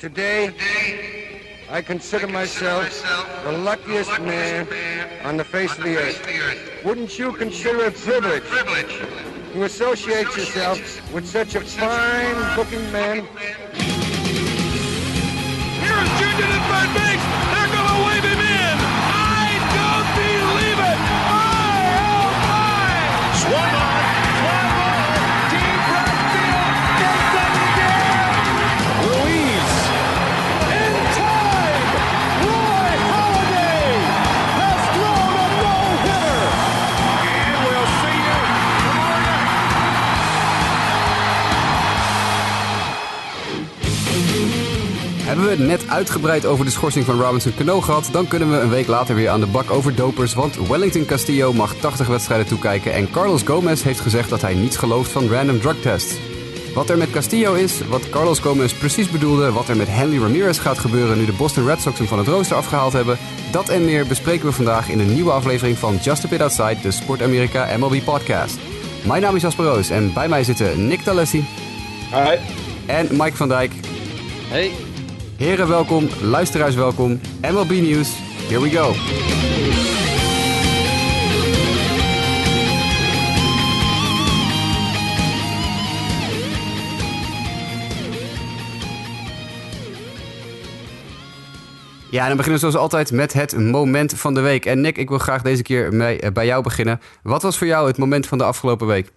Today, I consider myself the luckiest man on the face of the earth. Wouldn't you consider it a privilege to associate yourself with such a fine looking man? Here's Junior at third base. Hebben we het net uitgebreid over de schorsing van Robinson Cano gehad, dan kunnen we een week later weer aan de bak over dopers, want Wellington Castillo mag 80 wedstrijden toekijken en Carlos Gomez heeft gezegd dat hij niets gelooft van random drug tests. Wat er met Castillo is, wat Carlos Gomez precies bedoelde, wat er met Henry Ramirez gaat gebeuren nu de Boston Red Sox hem van het rooster afgehaald hebben, dat en meer bespreken we vandaag in een nieuwe aflevering van Just a Bit Outside, de Sport America MLB podcast. Mijn naam is Jasper Roos en bij mij zitten Nick Talessi Hi. en Mike van Dijk. Hey, Heren welkom, luisteraars welkom. MLB Nieuws, here we go. Ja, dan beginnen we zoals altijd met het moment van de week. En Nick, ik wil graag deze keer eh, bij jou beginnen. Wat was voor jou het moment van de afgelopen week?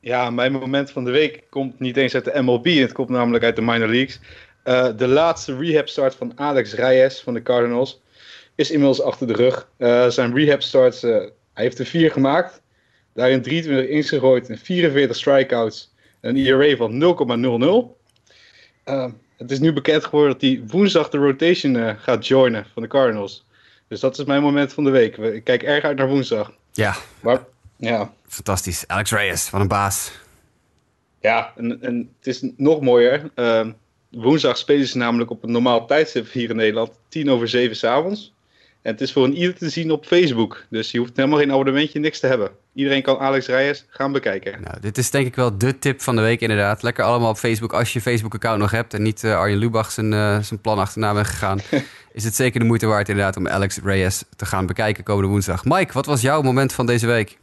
Ja, mijn moment van de week komt niet eens uit de MLB. Het komt namelijk uit de minor leagues. Eh, de laatste rehab start van Alex Reyes van de Cardinals is inmiddels achter de rug. Eh, zijn rehab starts, eh, hij heeft er vier gemaakt. Daarin 23 innings gegooid en 44 strikeouts. En een ERA van 0,00. Eh, het is nu bekend geworden dat hij woensdag de rotation gaat joinen van de Cardinals. Dus dat is mijn moment van de week. We- Ik kijk erg uit naar woensdag. Ja, Maar ja, fantastisch. Alex Reyes, wat een baas. Ja, en, en het is nog mooier. Woensdag spelen ze namelijk op een normaal tijdstip hier in Nederland, tien over zeven s'avonds. En het is voor een ieder te zien op Facebook. Dus je hoeft helemaal geen abonnementje, niks te hebben. Iedereen kan Alex Reyes gaan bekijken. Nou, dit is denk ik wel de tip van de week inderdaad. Lekker allemaal op Facebook als je Facebook-account nog hebt... en niet eh, Arjen Lubach zijn, eh, zijn plan achterna bent gegaan... is het zeker de moeite waard inderdaad om Alex Reyes te gaan bekijken komende woensdag. Mike, wat was jouw moment van deze week?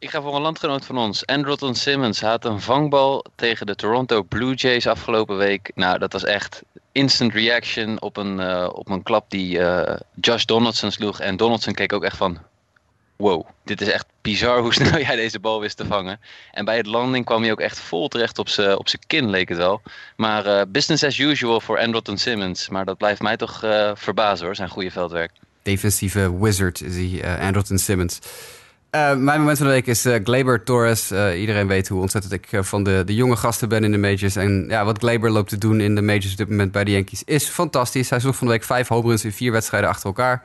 Ik ga voor een landgenoot van ons. Andrelton Simmons had een vangbal tegen de Toronto Blue Jays afgelopen week. Nou, dat was echt instant reaction op een, eh, op een klap die eh, Josh Donaldson sloeg. En Donaldson keek ook echt van... Wow, dit is echt bizar hoe snel jij deze bal wist te vangen. En bij het landing kwam hij ook echt vol terecht op zijn op kin, leek het wel. Maar eh, business as usual voor Andrelton Simmons. Maar dat blijft mij toch verbazen hoor, zijn goede veldwerk. Defensieve wizard is hij, Andrelton Simmons. Eh, mijn moment van de week is eh Glaber Torres. Eh, iedereen weet hoe ontzettend ik van de, de jonge gasten ben in de majors. En ja, wat Glaber loopt te doen in de majors op dit moment bij de Yankees is fantastisch. Hij sloeg van de week vijf home runs in vier wedstrijden achter elkaar.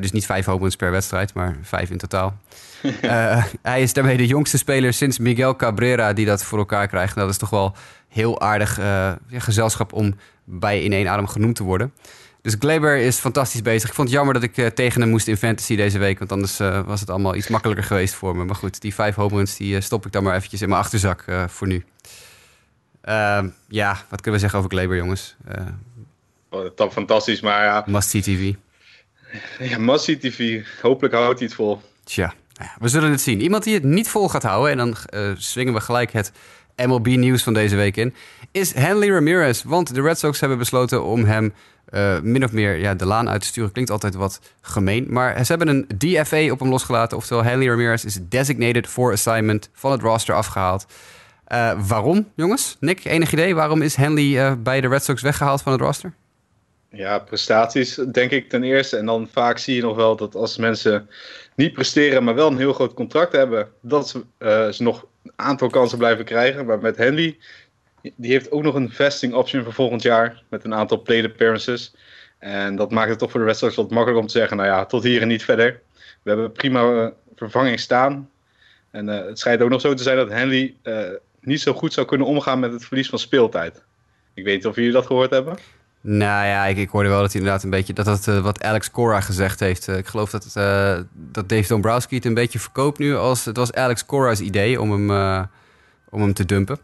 Dus niet vijf home runs per wedstrijd, maar vijf in totaal. Hij is daarmee de jongste speler sinds Miguel Cabrera die dat voor elkaar krijgt. En dat is toch wel heel aardig gezelschap om bij in één adem genoemd te worden. Dus Glaber is fantastisch bezig. Ik vond het jammer dat ik eh, tegen hem moest in fantasy deze week. Want anders eh, was het allemaal iets makkelijker geweest voor me. Maar goed, die vijf home runs die, eh, stop ik dan maar eventjes in mijn achterzak voor nu. Ehm, ja, wat kunnen we zeggen over Glaber, jongens? Oh, dat fantastisch, maar ja, must-see TV. ja Massie TV, hopelijk houdt hij het vol. Tja, nou ja, we zullen het zien. Iemand die het niet vol gaat houden, en dan swingen we gelijk het MLB-nieuws van deze week in, is Henley Ramirez. Want de Red Sox hebben besloten om hem eh, min of meer ja, de laan uit te sturen. Klinkt altijd wat gemeen, maar ze hebben een DFA op hem losgelaten. Oftewel, Henley Ramirez is designated for assignment van het roster afgehaald. Eh, waarom, jongens? Nick, enig idee? Waarom is Henley eh, bij de Red Sox weggehaald van het roster? Ja, prestaties denk ik ten eerste. En dan vaak zie je nog wel dat als mensen niet presteren, maar wel een heel groot contract hebben, dat ze, ze nog een aantal kansen blijven krijgen. Maar met Henry, die heeft ook nog een vesting option voor volgend jaar met een aantal plate appearances. En dat maakt het toch voor de Red wat makkelijker om te zeggen, nou ja, tot hier en niet verder. We hebben prima eh, vervanging staan. En eh, het schijnt ook nog zo te zijn dat Henry eh, niet zo goed zou kunnen omgaan met het verlies van speeltijd. Ik weet niet of jullie dat gehoord hebben. Nou ja, ik, ik hoorde wel dat hij inderdaad een beetje... dat dat wat Alex Cora gezegd heeft. Ik geloof dat, het, dat Dave Dombrowski het een beetje verkoopt nu als... het was Alex Cora's idee om hem, om hem te dumpen.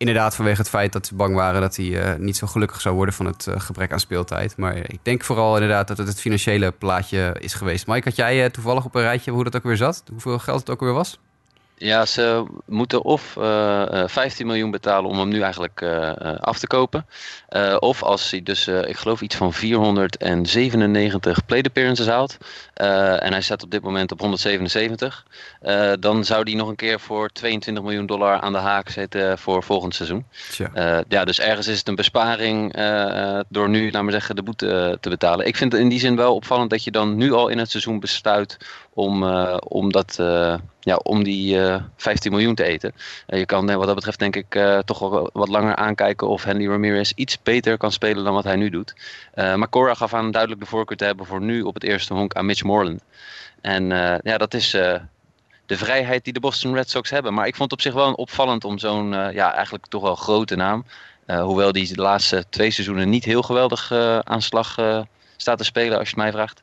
Inderdaad, vanwege het feit dat ze bang waren dat hij eh, niet zo gelukkig zou worden van het eh, gebrek aan speeltijd. Maar ik denk vooral inderdaad dat het het financiële plaatje is geweest. Mike, had jij eh, toevallig op een rijtje hoe dat ook weer zat? Hoeveel geld het ook weer was? Ja, ze moeten of uh, 15 miljoen betalen om hem nu eigenlijk uh, af te kopen. Uh, of als hij dus, ik geloof iets van 497 plate appearances haalt. en hij staat op dit moment op 177. dan zou hij nog een keer voor 22 miljoen dollar aan de haak zitten voor volgend seizoen. ja, dus ergens is het een besparing door nu, laat maar zeggen, de boete te betalen. Ik vind het in die zin wel opvallend dat je dan nu al in het seizoen besluit om, om dat ja, om die uh, eh, 15 miljoen te eten. Uh, je kan wat dat betreft denk ik uh, toch wel wat langer aankijken of Henry Ramirez iets beter kan spelen dan wat hij nu doet. maar Cora gaf aan duidelijk de voorkeur te hebben voor nu op het eerste honk aan Mitch Moreland. En ja, dat is de vrijheid die de Boston Red Sox hebben. Maar ik vond het op zich wel opvallend om zo'n ja, eigenlijk toch wel grote naam. hoewel die de laatste twee seizoenen niet heel geweldig aan slag staat te spelen als je het mij vraagt.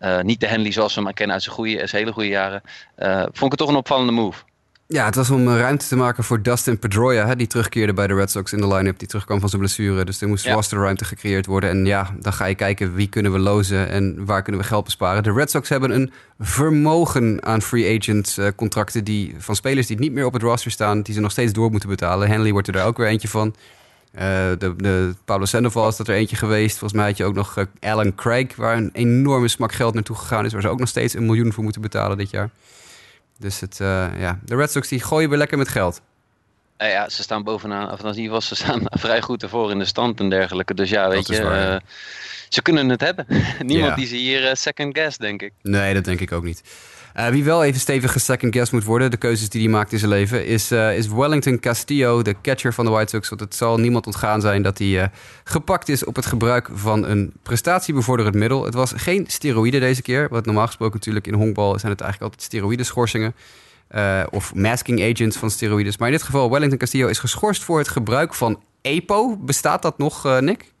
Uh, niet de Henley zoals we hem kennen uit zijn, goede, zijn hele goede jaren. Uh, vond ik het toch een opvallende move. Ja, het was om eh, ruimte te maken voor Dustin Pedroia, hè, die terugkeerde bij de Red Sox in de line-up, die terugkwam van zijn blessure. Dus er moest ja. ruimte gecreëerd worden. En ja, dan ga je kijken wie kunnen we lozen en waar kunnen we geld besparen. De Red Sox hebben een vermogen aan free agent contracten die, van spelers die niet meer op het roster staan, die ze nog steeds door moeten betalen. Henley wordt er daar ook weer eentje van. Uh, de, de Pablo Sandoval is dat er eentje geweest. Volgens mij had je ook nog uh, Alan Craig, waar een enorme smak geld naartoe gegaan is. Waar ze ook nog steeds een miljoen voor moeten betalen dit jaar. Dus het, uh, ja, de Red Sox die gooien weer lekker met geld. ja, ze staan bovenaan, of in ieder geval, ze staan vrij goed ervoor in de stand en dergelijke. Dus ja, weet je, ze kunnen het hebben. Niemand ja. die ze hier second guess, denk ik. Nee, dat denk ik ook niet. Uh, wie wel even stevig second guess moet worden, de keuzes die hij maakt in zijn leven, is, uh, is Wellington Castillo, de catcher van de White Sox. Want het zal niemand ontgaan zijn dat hij uh, gepakt is op het gebruik van een prestatiebevorderend middel. Het was geen steroïde deze keer, wat normaal gesproken natuurlijk in honkbal zijn het eigenlijk altijd steroïdeschorsingen. of masking agents van steroïdes. Maar in dit geval, Wellington Castillo is geschorst voor het gebruik van EPO. Bestaat dat nog, Nick?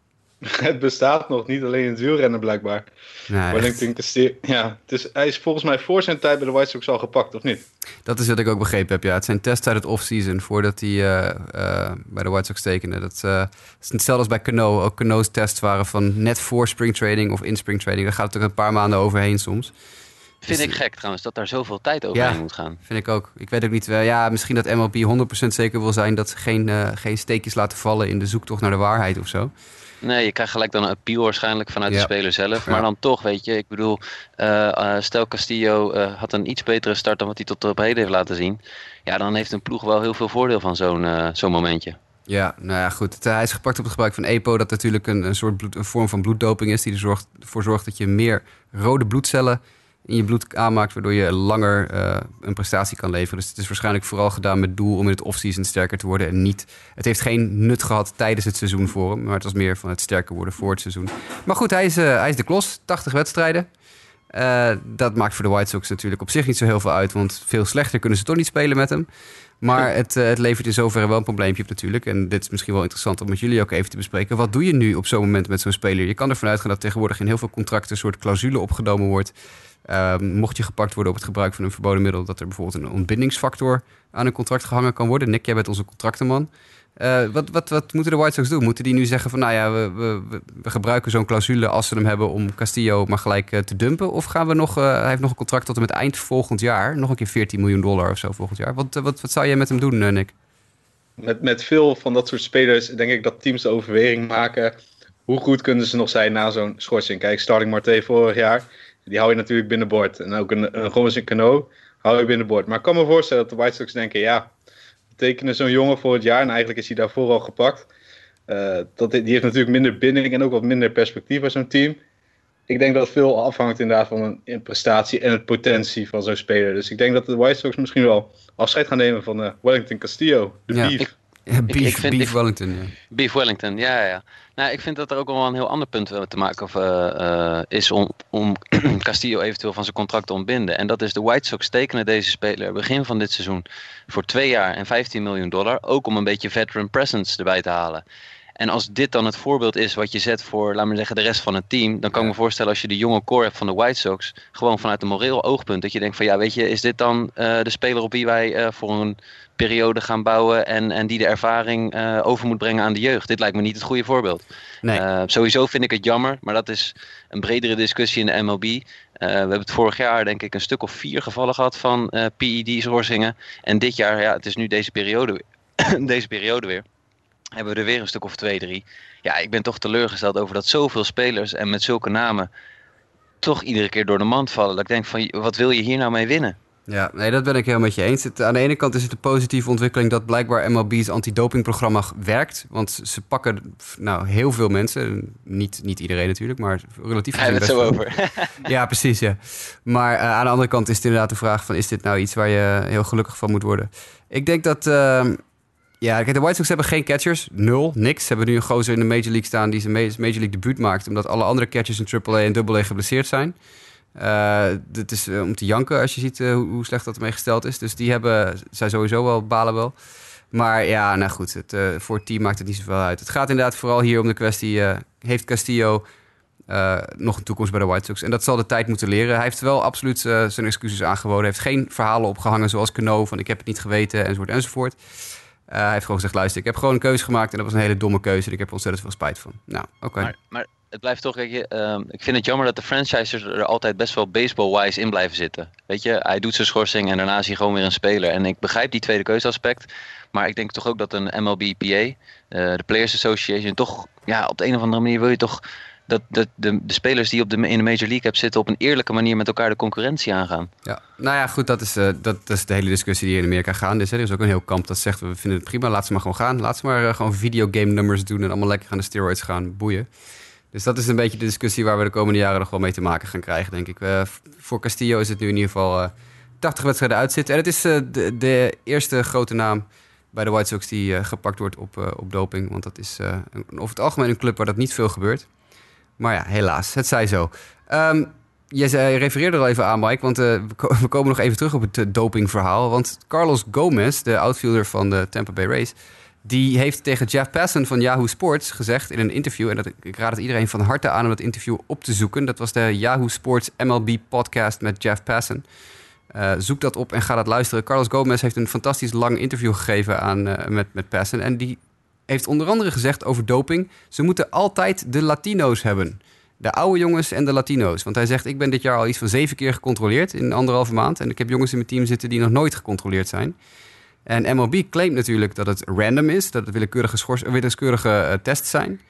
Het bestaat nog, niet alleen in het wielrennen blijkbaar. Nee, Wellington Castillo, ja, het is, hij is volgens mij voor zijn tijd bij de White Sox al gepakt, of niet? Dat is wat ik ook begrepen heb, ja. Het zijn tests uit het off-season voordat hij uh, uh, bij de White Sox tekende. Dat, uh, dat, is hetzelfde als bij Cano. Ook Cano's tests waren van net voor springtraining of in springtraining. Daar gaat het ook een paar maanden overheen soms. Vind dus, ik gek trouwens, dat daar zoveel tijd overheen ja, moet gaan. vind ik ook. Ik weet ook niet, ja, misschien dat MLB 100% zeker wil zijn... dat ze geen, geen steekjes laten vallen in de zoektocht naar de waarheid of zo. Nee, je krijgt gelijk dan een appeal waarschijnlijk vanuit de speler zelf. Maar dan toch, weet je, ik bedoel, uh, stel Castillo uh, had een iets betere start dan wat hij tot op heden heeft laten zien. Ja, dan heeft een ploeg wel heel veel voordeel van zo'n zo'n momentje. Ja, nou ja, goed. Het, hij is gepakt op het gebruik van EPO, dat natuurlijk een, een soort bloed, een vorm van bloeddoping is, die ervoor zorgt, zorgt dat je meer rode bloedcellen in je bloed aanmaakt, waardoor je langer uh, een prestatie kan leveren. Dus het is waarschijnlijk vooral gedaan met doel om in het offseason sterker te worden. En niet, het heeft geen nut gehad tijdens het seizoen voor hem, maar het was meer van het sterker worden voor het seizoen. Maar goed, hij is, uh, hij is de klos, 80 wedstrijden. Uh, dat maakt voor de White Sox natuurlijk op zich niet zo heel veel uit, want veel slechter kunnen ze toch niet spelen met hem. Maar het, het levert in zoverre wel een probleempje op natuurlijk. En dit is misschien wel interessant om met jullie ook even te bespreken. Wat doe je nu op zo'n moment met zo'n speler? Je kan ervan uitgaan dat tegenwoordig in heel veel contracten een soort clausule opgenomen wordt Ehm, mocht je gepakt worden op het gebruik van een verboden middel, dat er bijvoorbeeld een ontbindingsfactor aan een contract gehangen kan worden. Nick, jij bent onze contractenman. Uh, wat, wat, wat moeten de White Sox doen? Moeten die nu zeggen van, nou ja, we, we, we gebruiken zo'n clausule als ze hem hebben om Castillo maar gelijk uh, te dumpen? Of gaan we nog, uh, hij heeft nog een contract tot en met eind volgend jaar, nog een keer 14 miljoen dollar of zo volgend jaar. Wat, wat, wat zou jij met hem doen, Nick? Met, met veel van dat soort spelers denk ik dat teams de overweging maken. Hoe goed kunnen ze nog zijn na zo'n schorsing? Kijk, Starling Marte vorig jaar die hou je natuurlijk binnenboord. En ook een, een Robinson Cano hou je binnenboord. Maar ik kan me voorstellen dat de White Sox denken, ja, we tekenen zo'n jongen voor het jaar. En eigenlijk is hij daarvoor al gepakt. Uh, dat, die heeft natuurlijk minder binding en ook wat minder perspectief bij zo'n team. Ik denk dat veel afhangt inderdaad van een, prestatie en het potentie van zo'n speler. Dus ik denk dat de White Sox misschien wel afscheid gaan nemen van uh, Wellington Castillo, de ja, beef. Ja, beef, ik, vind, beef Wellington. Ja. Beef Wellington, ja, ja. Nou, ik vind dat er ook wel een heel ander punt te maken of, uh, uh, is om, om Castillo eventueel van zijn contract te ontbinden. En dat is de White Sox tekenen deze speler begin van dit seizoen voor twee jaar en 15 miljoen dollar. Ook om een beetje veteran presence erbij te halen. En als dit dan het voorbeeld is wat je zet voor, laat maar zeggen, de rest van het team, dan kan ik me voorstellen als je de jonge core hebt van de White Sox, gewoon vanuit een moreel oogpunt, dat je denkt van ja, weet je, is dit dan uh, de speler op wie wij uh, voor een periode gaan bouwen en, en die de ervaring uh, over moet brengen aan de jeugd? Dit lijkt me niet het goede voorbeeld. Nee. sowieso vind ik het jammer, maar dat is een bredere discussie in de MLB. we hebben het vorig jaar denk ik een stuk of vier gevallen gehad van PED-schorsingen. En dit jaar, ja, het is nu deze periode, deze periode weer hebben we er weer een stuk of twee, drie. Ja, ik ben toch teleurgesteld over dat zoveel spelers en met zulke namen toch iedere keer door de mand vallen. Dat ik denk van, wat wil je hier nou mee winnen? Ja, nee, dat ben ik helemaal met je eens. Het, aan de ene kant is het een positieve ontwikkeling dat blijkbaar MLB's antidopingprogramma werkt. Want ze pakken nou, heel veel mensen. Niet, niet iedereen natuurlijk, maar relatief gezien best het zo over. ja, precies. Ja. Maar uh, aan de andere kant is het inderdaad de vraag van... is dit nou iets waar je heel gelukkig van moet worden? Ik denk dat... Uh, ja, de White Sox hebben geen catchers. Nul, niks. Ze hebben nu een gozer in de Major League staan die zijn Major League debuut maakt. Omdat alle andere catchers in AAA en AA geblesseerd zijn. Uh, dit is uh, om te janken als je ziet uh, hoe slecht dat ermee gesteld is. Dus die hebben, zij sowieso wel balen wel. Maar ja, nou goed, het, voor het team maakt het niet zoveel uit. Het gaat inderdaad vooral hier om de kwestie... heeft Castillo nog een toekomst bij de White Sox? En dat zal de tijd moeten leren. Hij heeft wel absoluut zijn excuses aangeboden. Hij heeft geen verhalen opgehangen zoals Cano van ik heb het niet geweten enzovoort enzovoort. Uh, hij heeft gewoon gezegd, luister, ik heb gewoon een keuze gemaakt en dat was een hele domme keuze en ik heb er ontzettend veel spijt van. Nou, oké. Maar, maar, het blijft toch, uh, ik vind het jammer dat de franchises er altijd best wel baseball-wise in blijven zitten. Weet je, hij doet zijn schorsing en daarna is hij gewoon weer een speler. En ik begrijp die tweede keuzeaspect, maar ik denk toch ook dat een MLBPA, uh, eh, de Players Association, toch, ja, op de een of andere manier wil je toch dat, dat de, de, spelers die op de, in de Major League hebben zitten op een eerlijke manier met elkaar de concurrentie aangaan. Ja, nou ja, goed, dat is, uh, dat, is de hele discussie die in Amerika gaan is. Er is ook een heel kamp dat zegt, we vinden het prima, laat ze maar gewoon gaan. Laat ze maar uh, gewoon videogame nummers doen en allemaal lekker aan de steroids gaan boeien. Dus dat is een beetje de discussie waar we de komende jaren nog wel mee te maken gaan krijgen, denk ik. Uh, voor Castillo is het nu in ieder geval 80 wedstrijden uitzitten. En het is de, de, eerste grote naam bij de White Sox die gepakt wordt op, op doping. Want dat is over het algemeen een club waar dat niet veel gebeurt. Maar ja, helaas, het zij zo. Um, je refereerde er al even aan, Mike, want uh, we komen nog even terug op het uh, dopingverhaal. Want Carlos Gomez, de outfielder van de Tampa Bay Rays, die heeft tegen Jeff Passan van Yahoo Sports gezegd in een interview, en dat, ik raad het iedereen van harte aan om dat interview op te zoeken. Dat was de Yahoo Sports MLB podcast met Jeff Passan. Uh, zoek dat op en ga dat luisteren. Carlos Gomez heeft een fantastisch lang interview gegeven aan, met, met Passan. En die heeft onder andere gezegd over doping... ze moeten altijd de Latino's hebben. De oude jongens en de Latino's. Want hij zegt, ik ben dit jaar al iets van zeven keer gecontroleerd in anderhalve maand. En ik heb jongens in mijn team zitten die nog nooit gecontroleerd zijn. En MLB claimt natuurlijk dat het random is. Dat het willekeurige, willekeurige uh, tests zijn.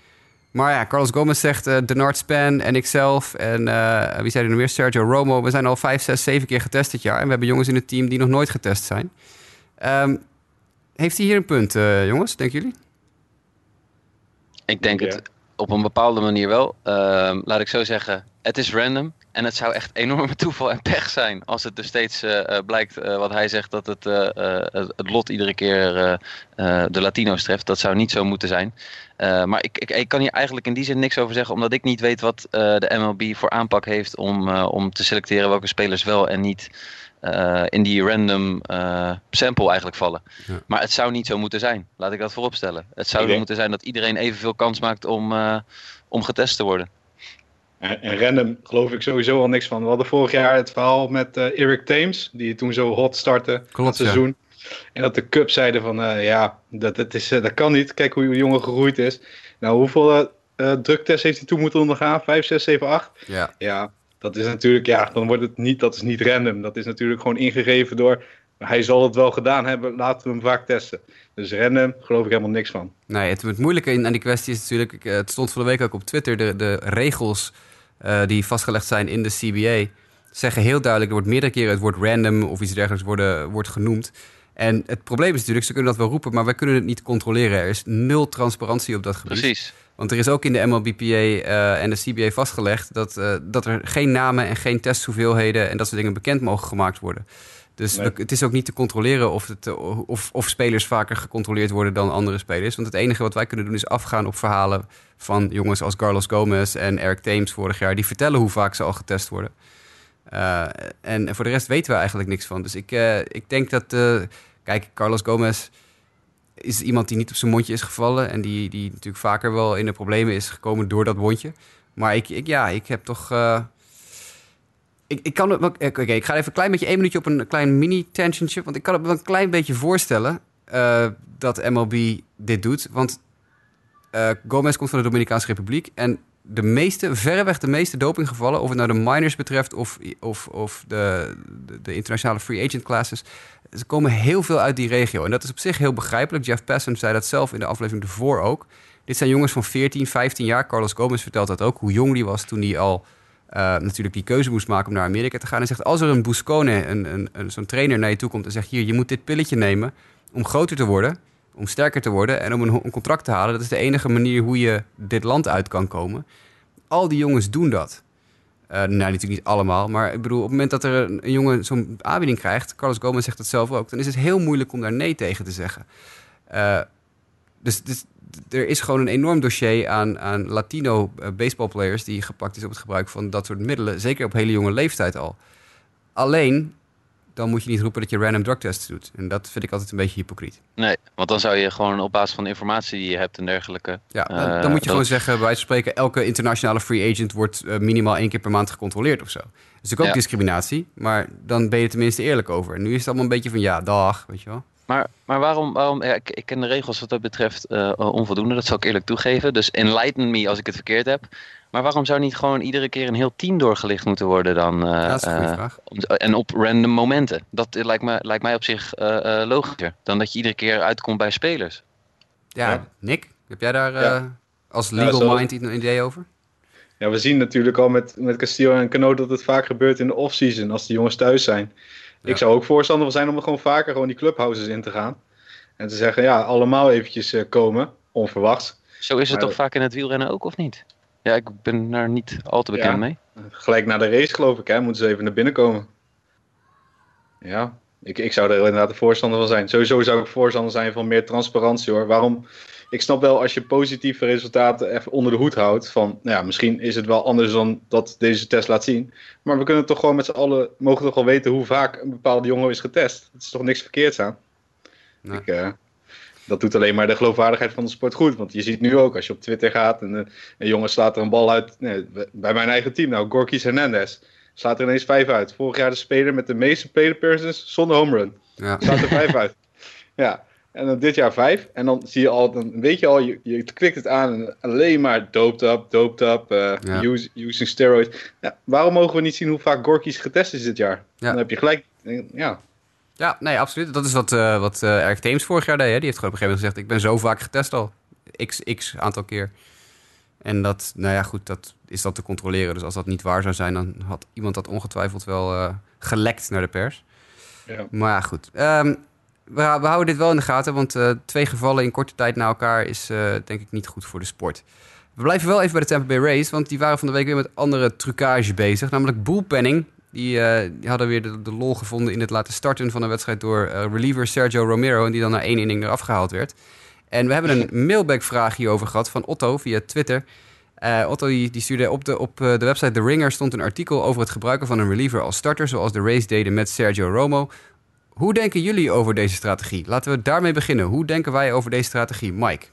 Maar ja, Carlos Gomez zegt, uh, Denard Span en ikzelf en uh, wie zei er nog meer? Sergio Romo. We zijn al vijf, zes, zeven keer getest dit jaar. En we hebben jongens in het team die nog nooit getest zijn. Um, heeft hij hier een punt, jongens, denken jullie? Ik denk het op een bepaalde manier wel. Ehm, laat ik zo zeggen, het is random. En het zou echt enorme toeval en pech zijn als het er steeds uh, blijkt uh, wat hij zegt dat het, het lot iedere keer de Latino's treft. Dat zou niet zo moeten zijn. maar ik, ik, ik, kan hier eigenlijk in die zin niks over zeggen, omdat ik niet weet wat de MLB voor aanpak heeft om, om te selecteren welke spelers wel en niet uh, in die random uh, sample eigenlijk vallen. Ja. Maar het zou niet zo moeten zijn. Laat ik dat vooropstellen. Het zou denk... moeten zijn dat iedereen evenveel kans maakt om, uh, om getest te worden. En, en, random geloof ik sowieso al niks van. We hadden vorig jaar het verhaal met Eric Thames, die toen zo hot startte Klopt, het seizoen. Ja. En dat de Cup zeiden van ja, dat, dat, is, dat kan niet. Kijk hoe die jongen gegroeid is. Nou, hoeveel druktests heeft hij toen moeten ondergaan? 5, 6, 7, 8? Ja. Ja, dat is natuurlijk, ja, dan wordt het niet, dat is niet random. Dat is natuurlijk gewoon ingegeven door, hij zal het wel gedaan hebben, laten we hem vaak testen. Dus random geloof ik helemaal niks van. Nee, het, het moeilijke aan die kwestie is natuurlijk, het stond van de week ook op Twitter, de, de regels uh, die vastgelegd zijn in de CBA zeggen heel duidelijk, er wordt meerdere keren het woord random of iets dergelijks worden, wordt genoemd. En het probleem is natuurlijk, ze kunnen dat wel roepen, maar wij kunnen het niet controleren. Er is nul transparantie op dat gebied. Precies. Want er is ook in de MLBPA uh, en de CBA vastgelegd dat, uh, dat er geen namen en geen testhoeveelheden en dat soort dingen bekend mogen gemaakt worden. Dus nee. het is ook niet te controleren of, het, of, of spelers vaker gecontroleerd worden dan andere spelers. Want het enige wat wij kunnen doen is afgaan op verhalen van jongens als Carlos Gomez en Eric Thames vorig jaar. Die vertellen hoe vaak ze al getest worden. Uh, en voor de rest weten we eigenlijk niks van. Dus ik, ik denk dat, kijk, Carlos Gomez is iemand die niet op zijn mondje is gevallen. En die, die natuurlijk vaker wel in de problemen is gekomen door dat wondje. Maar ik, ik ja, ik heb toch. Uh, ik, ik kan het. Oké, okay, ik ga even een klein beetje één minuutje op een klein mini-tangentje. Want ik kan het me een klein beetje voorstellen uh, dat MLB dit doet. Want uh, Gomez komt van de Dominicaanse Republiek. En de meeste, verreweg de meeste dopinggevallen, of het nou de minors betreft of, of, of de, de, de, internationale free agent classes, ze komen heel veel uit die regio. En dat is op zich heel begrijpelijk. Jeff Passan zei dat zelf in de aflevering ervoor ook. Dit zijn jongens van 14, 15 jaar. Carlos Gomez vertelt dat ook, hoe jong die was toen hij al uh, natuurlijk die keuze moest maken om naar Amerika te gaan. En zegt, als er een Buscone, een, een, een zo'n trainer naar je toe komt en zegt, hier, je moet dit pilletje nemen om groter te worden, om sterker te worden en om een, een contract te halen. Dat is de enige manier hoe je dit land uit kan komen. Al die jongens doen dat. Uh, nou, natuurlijk niet allemaal, maar ik bedoel, op het moment dat er een, jongen zo'n aanbieding krijgt, Carlos Gomez zegt dat zelf ook, dan is het heel moeilijk om daar nee tegen te zeggen. Uh, dus, dus er is gewoon een enorm dossier aan, aan Latino uh, baseballplayers die gepakt is op het gebruik van dat soort middelen, zeker op hele jonge leeftijd al. Alleen, dan moet je niet roepen dat je random drug tests doet. En dat vind ik altijd een beetje hypocriet. Nee, want dan zou je gewoon op basis van de informatie die je hebt en dergelijke... Ja, dan, dan moet je gewoon zeggen, bij wijze van spreken... elke internationale free agent wordt uh, minimaal één keer per maand gecontroleerd of zo. Dat is natuurlijk ook Ja. discriminatie, maar dan ben je tenminste eerlijk over. En nu is het allemaal een beetje van, ja, dag, weet je wel. Maar, maar waarom, waarom ja, ik, ik ken de regels wat dat betreft eh, onvoldoende, dat zal ik eerlijk toegeven. Dus enlighten me als ik het verkeerd heb. Maar waarom zou niet gewoon iedere keer een heel team doorgelicht moeten worden dan? eh, Ja, dat is een goede eh, vraag. om- en op random momenten. Dat lijkt me, lijkt mij op zich eh, eh, logischer dan dat je iedere keer uitkomt bij spelers. Ja, Ja. Nick, heb jij daar Ja. eh, als legal zo- mind een idee over? Ja, we zien natuurlijk al met, met Castillo en Cano dat het vaak gebeurt in de off-season als de jongens thuis zijn. Ja. Ik zou ook voorstander van zijn om er gewoon vaker gewoon die clubhouses in te gaan. En te zeggen, ja, allemaal eventjes eh, komen, onverwachts. Zo is het Maar- toch vaak in het wielrennen ook, of niet? Ja, ik ben daar niet al te bekend Ja. mee. Gelijk na de race geloof ik, hè, moeten ze even naar binnen komen. Ja, ik, ik zou er inderdaad een voorstander van zijn. Sowieso zou ik voorstander zijn van meer transparantie hoor. Waarom? Ik snap wel als je positieve resultaten even onder de hoed houdt. Van, nou ja, misschien is het wel anders dan dat deze test laat zien. Maar we kunnen toch gewoon met z'n allen, mogen toch wel weten hoe vaak een bepaalde jongen is getest. Het is toch niks verkeerds aan. Nee. Ik, eh, dat doet alleen maar de geloofwaardigheid van de sport goed. Want je ziet nu ook, als je op Twitter gaat en eh, een jongen slaat er een bal uit. Nee, bij mijn eigen team nou, Gorkis Hernandez. Slaat er ineens vijf uit. Vorig jaar de speler met de meeste appearances zonder home run. Ja. Slaat er vijf uit. Ja, en dan dit jaar vijf. En dan zie je al, dan weet je al, je, je klikt het aan en alleen maar doped up, doped up, eh, Ja. use- using steroids. Ja, waarom mogen we niet zien hoe vaak Gorkis getest is dit jaar? Ja. Dan heb je gelijk, ja, Ja, nee, absoluut. Dat is wat, eh wat eh Eric Thames vorig jaar deed. Hè. Die heeft gewoon op een gegeven moment gezegd... ik ben zo vaak getest al. X, x aantal keer. En dat, nou ja, goed, dat is dat te controleren. Dus als dat niet waar zou zijn... dan had iemand dat ongetwijfeld wel eh, gelekt naar de pers. ja. Maar ja, goed. Ehm, we, we houden dit wel in de gaten... want twee gevallen in korte tijd na elkaar... is denk ik niet goed voor de sport. We blijven wel even bij de Tampa Bay Rays... want die waren van de week weer met andere trucage bezig. Namelijk bullpenning. Die, eh, die hadden weer de, de lol gevonden in het laten starten van een wedstrijd... door eh, reliever Sergio Romero... en die dan na één inning eraf gehaald werd. En we hebben een mailback-vraag hierover gehad van Otto via Twitter... Eh, Otto die, die stuurde op, de, op de website The Ringer stond een artikel over het gebruiken van een reliever als starter, zoals de Rays deden met Sergio Romo. Hoe denken jullie over deze strategie? Laten we daarmee beginnen. Hoe denken wij over deze strategie, Mike?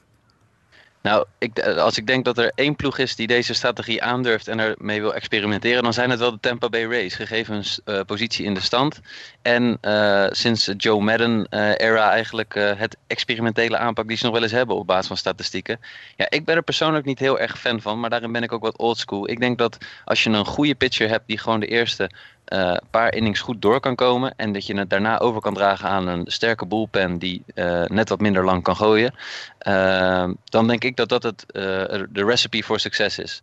Nou, ik, eh, als ik denk dat er één ploeg is die deze strategie aandurft en ermee wil experimenteren, dan zijn het wel de Tampa Bay Rays, gegeven hun eh, positie in de stand. En eh, sinds Joe Madden-era eigenlijk het experimentele aanpak die ze nog wel eens hebben op basis van statistieken. Ja, ik ben er persoonlijk niet heel erg fan van, maar daarin ben ik ook wat oldschool. Ik denk dat als je een goede pitcher hebt die gewoon de eerste eh, paar innings goed door kan komen en dat je het daarna over kan dragen aan een sterke bullpen die eh, net wat minder lang kan gooien, uh, dan denk ik dat dat het, de recipe voor succes is.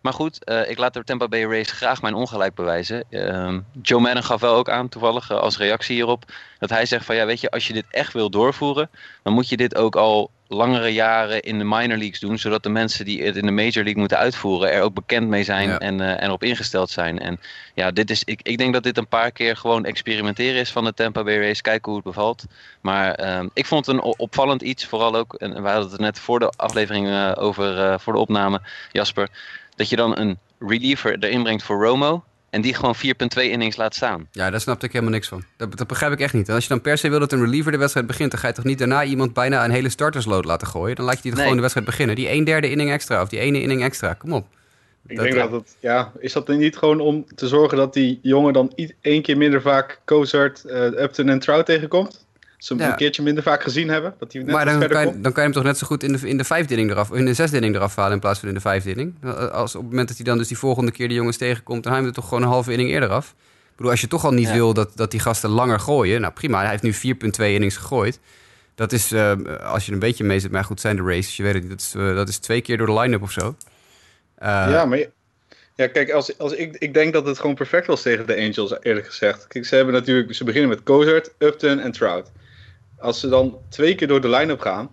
Maar goed, ik laat de Tampa Bay Rays graag mijn ongelijk bewijzen. Uh, Joe Madden gaf wel ook aan, toevallig als reactie hierop, dat hij zegt van ja, weet je, als je dit echt wil doorvoeren, dan moet je dit ook al langere jaren in de minor leagues doen, zodat de mensen die het in de major league moeten uitvoeren er ook bekend mee zijn ja. en, uh, en erop ingesteld zijn. En ja, dit is, ik, ik denk dat dit een paar keer gewoon experimenteren is van de Tampa Bay Rays, kijken hoe het bevalt. Maar um, ik vond het een opvallend iets, vooral ook, en we hadden het net voor de aflevering uh, over, uh, voor de opname, Jasper, dat je dan een reliever erin brengt voor Romo. En die gewoon 4,2 innings laat staan. Ja, daar snapte ik helemaal niks van. Dat, dat begrijp ik echt niet. En als je dan per se wil dat een reliever de wedstrijd begint... dan ga je toch niet daarna iemand bijna een hele startersload laten gooien? Dan laat je die toch Nee. gewoon de wedstrijd beginnen. Die een derde inning extra of die ene inning extra. Kom op. Ik Dat- denk dat het, ja, is dat niet gewoon om te zorgen dat die jongen dan één keer minder vaak Cozart, eh, Upton en Trout tegenkomt? Ze hem Ja. een keertje minder vaak gezien hebben? Dat hij net maar dan verder kan, je, komt? dan kan je hem toch net zo goed in de, in de vijfde inning eraf... in de zesde inning eraf halen in plaats van in de vijfde inning. Als op het moment dat hij dan dus die volgende keer die jongens tegenkomt... dan haal je hem er toch gewoon een halve inning eerder af. Ik bedoel, als je toch al niet Ja. wil dat, dat die gasten langer gooien... nou prima, hij heeft nu 4,2 innings gegooid... Dat is, eh, als je er een beetje mee zit, maar goed, zijn de races, je weet het niet. Dat is, eh, dat is twee keer door de line-up of zo. Eh, ja, maar je- ja, kijk, als, als ik, ik denk dat het gewoon perfect was tegen de Angels, eerlijk gezegd. Kijk, ze hebben natuurlijk, ze beginnen met Cozart, Upton en Trout. Als ze dan twee keer door de line-up gaan,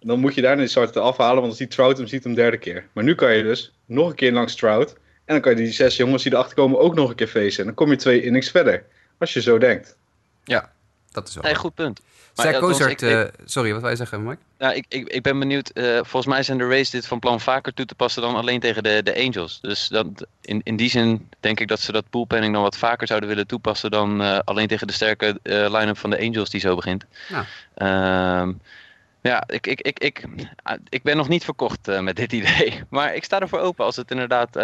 dan moet je daarna die starter afhalen, want als die Trout hem ziet hem derde keer. Maar nu kan je dus nog een keer langs Trout, en dan kan je die zes jongens die erachter komen ook nog een keer facen. En dan kom je twee innings verder, als je zo denkt. Ja, dat is wel. Waar. goed punt. Ik- ik- eh, sorry, wat wij zeggen, Mike? Nou, ik, ik, ik ben benieuwd. eh, volgens mij zijn de Rays dit van plan vaker toe te passen dan alleen tegen de, de Angels. Dus dat, in, in die zin denk ik dat ze dat bullpenning dan wat vaker zouden willen toepassen dan eh, alleen tegen de sterke line-up van de Angels die zo begint. Ja. Ehm, ja, ik, ik, ik, ik, ah, ik ben nog niet verkocht met dit idee. Maar ik sta ervoor open als het inderdaad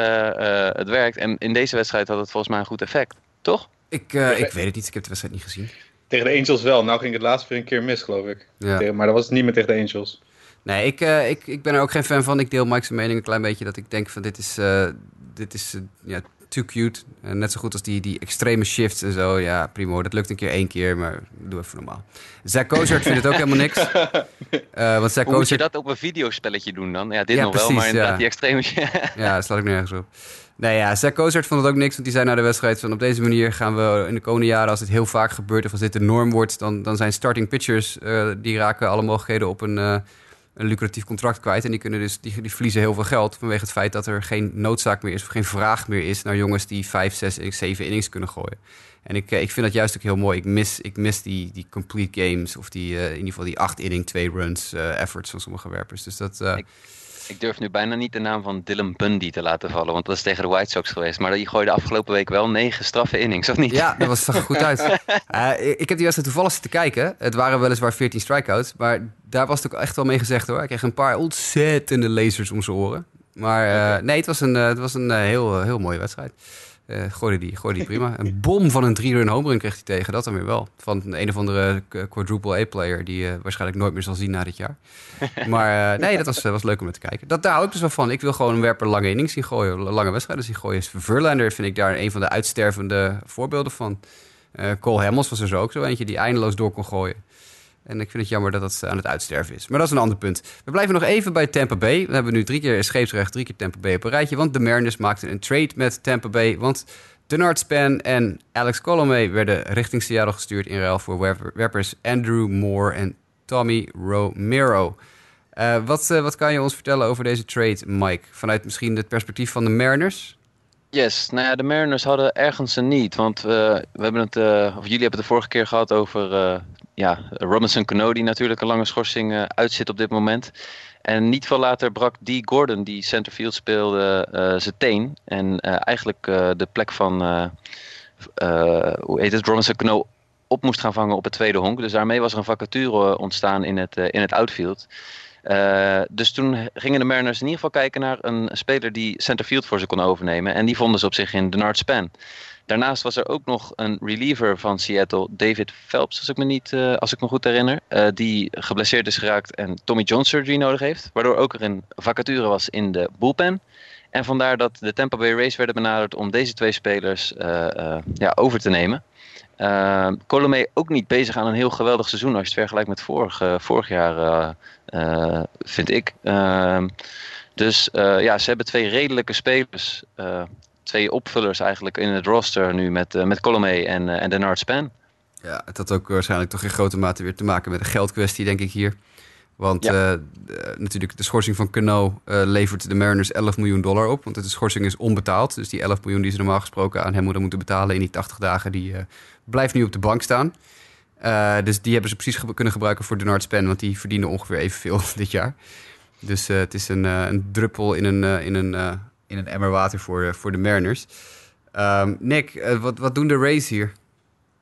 het werkt. En in deze wedstrijd had het volgens mij een goed effect. Toch? Ik, ik weet het niet, ik heb de wedstrijd niet gezien. Tegen de Angels wel. Nou ging het laatst weer een keer mis, geloof ik. Ja. Tegen- maar dat was het niet meer tegen de Angels. Nee, ik, eh, ik, ik ben er ook geen fan van. Ik deel Mike's mening een klein beetje. Dat ik denk van dit is, eh, dit is eh, ja, too cute. Eh, net zo goed als die, die extreme shifts en zo. Ja, prima hoor. Dat lukt een keer één keer, maar doe even normaal. Zach Cozart vindt het ook helemaal niks. Eh want Zach Hoe moet je dat op een videospelletje doen dan? Ja, dit Ja, nog wel, maar inderdaad ja. die extreme... Ja, dat slaat ik nergens op. Nee, ja, Zach Cozart vond het ook niks, want die zei na de wedstrijd van op deze manier gaan we in de komende jaren, als het heel vaak gebeurt of als dit de norm wordt, dan, dan zijn starting pitchers, eh, die raken alle mogelijkheden op een, eh, een lucratief contract kwijt. En die, kunnen dus, die, die verliezen heel veel geld vanwege het feit dat er geen noodzaak meer is of geen vraag meer is naar jongens die vijf, zes, zeven innings kunnen gooien. En ik, eh, ik vind dat juist ook heel mooi. Ik mis, ik mis die, die complete games of die, eh, in ieder geval die acht inning, twee runs eh, efforts van sommige werpers. Dus dat... Ik- Ik durf nu bijna niet de naam van Dylan Bundy te laten vallen, want dat is tegen de White Sox geweest. Maar die gooide afgelopen week wel negen straffe innings, of niet? Ja, dat was, zag er goed uit. Ik heb die wedstrijd toevallig zitten kijken. Het waren weliswaar 14 strikeouts, maar daar was het ook echt wel mee gezegd hoor. Hij kreeg een paar ontzettende lasers om zijn oren. Maar eh, nee, het was een, eh, het was een eh, heel, heel mooie wedstrijd. Eh gooide, die, gooide die prima. Een bom van een drie-run homerun kreeg hij tegen, dat dan weer wel. Van een, een of andere quadruple A-player die je waarschijnlijk nooit meer zal zien na dit jaar. Maar nee, dat was, was leuk om te kijken. Dat, daar hou ik dus wel van. Ik wil gewoon een werper lange innings zien gooien, lange wedstrijden zien gooien. Verlander vind ik daar een van de uitstervende voorbeelden van. Eh, Cole Hamels was er zo ook zo eentje die eindeloos door kon gooien. En ik vind het jammer dat dat aan het uitsterven is. Maar dat is een ander punt. We blijven nog even bij Tampa Bay. We hebben nu drie keer scheepsrecht, drie keer Tampa Bay op een rijtje. Want de Mariners maakten een trade met Tampa Bay. Want Denard Span en Alex Colomé werden richting Seattle gestuurd... in ruil voor werper- werpers Andrew Moore en Tommy Romero. Eh, wat, eh, wat kan je ons vertellen over deze trade, Mike? Vanuit misschien het perspectief van de Mariners? Yes, nou ja, de Mariners hadden ergens een niet. Want we, hebben het, eh, of jullie hebben het de vorige keer gehad over eh, ja, Robinson Cano, die natuurlijk een lange schorsing eh, uitzit op dit moment. En niet veel later brak Dee Gordon, die centerfield speelde, eh, zijn teen. En eh, eigenlijk de plek van, hoe heet het, Robinson Cano op moest gaan vangen op het tweede honk. Dus daarmee was er een vacature ontstaan in het, in het outfield. Dus toen gingen de Mariners in ieder geval kijken naar een speler die centerfield voor ze kon overnemen. En die vonden ze op zich in Denard Span. Daarnaast was er ook nog een reliever van Seattle, David Phelps, als ik me, niet, eh, als ik me goed herinner. eh, die geblesseerd is geraakt en Tommy John surgery nodig heeft. Waardoor ook er een vacature was in de bullpen. En vandaar dat de Tampa Bay Rays werden benaderd om deze twee spelers eh, ja, over te nemen. Uh, Colomé ook niet bezig aan een heel geweldig seizoen als je het vergelijkt met vorig, vorig jaar, vind ik. Ehm, dus ja, ze hebben twee redelijke spelers, twee opvullers eigenlijk in het roster nu met, eh met Colomé en, eh en Denard Span. Ja, het had ook waarschijnlijk toch in grote mate weer te maken met een geldkwestie, denk ik hier. Want Ja. eh, de- natuurlijk, de schorsing van Cano levert de Mariners 11 miljoen dollar op. Want de schorsing is onbetaald. Dus die 11 miljoen die ze normaal gesproken aan hem moeten betalen in die 80 dagen, die blijft nu op de bank staan. Dus die hebben ze precies ge- kunnen gebruiken voor Denard Span, want die verdienen ongeveer evenveel dit jaar. Dus het is een, een druppel in een, in een, in een emmer water voor, eh, voor de Mariners. Ehm, Nick, eh, wat, wat doen de Rays hier?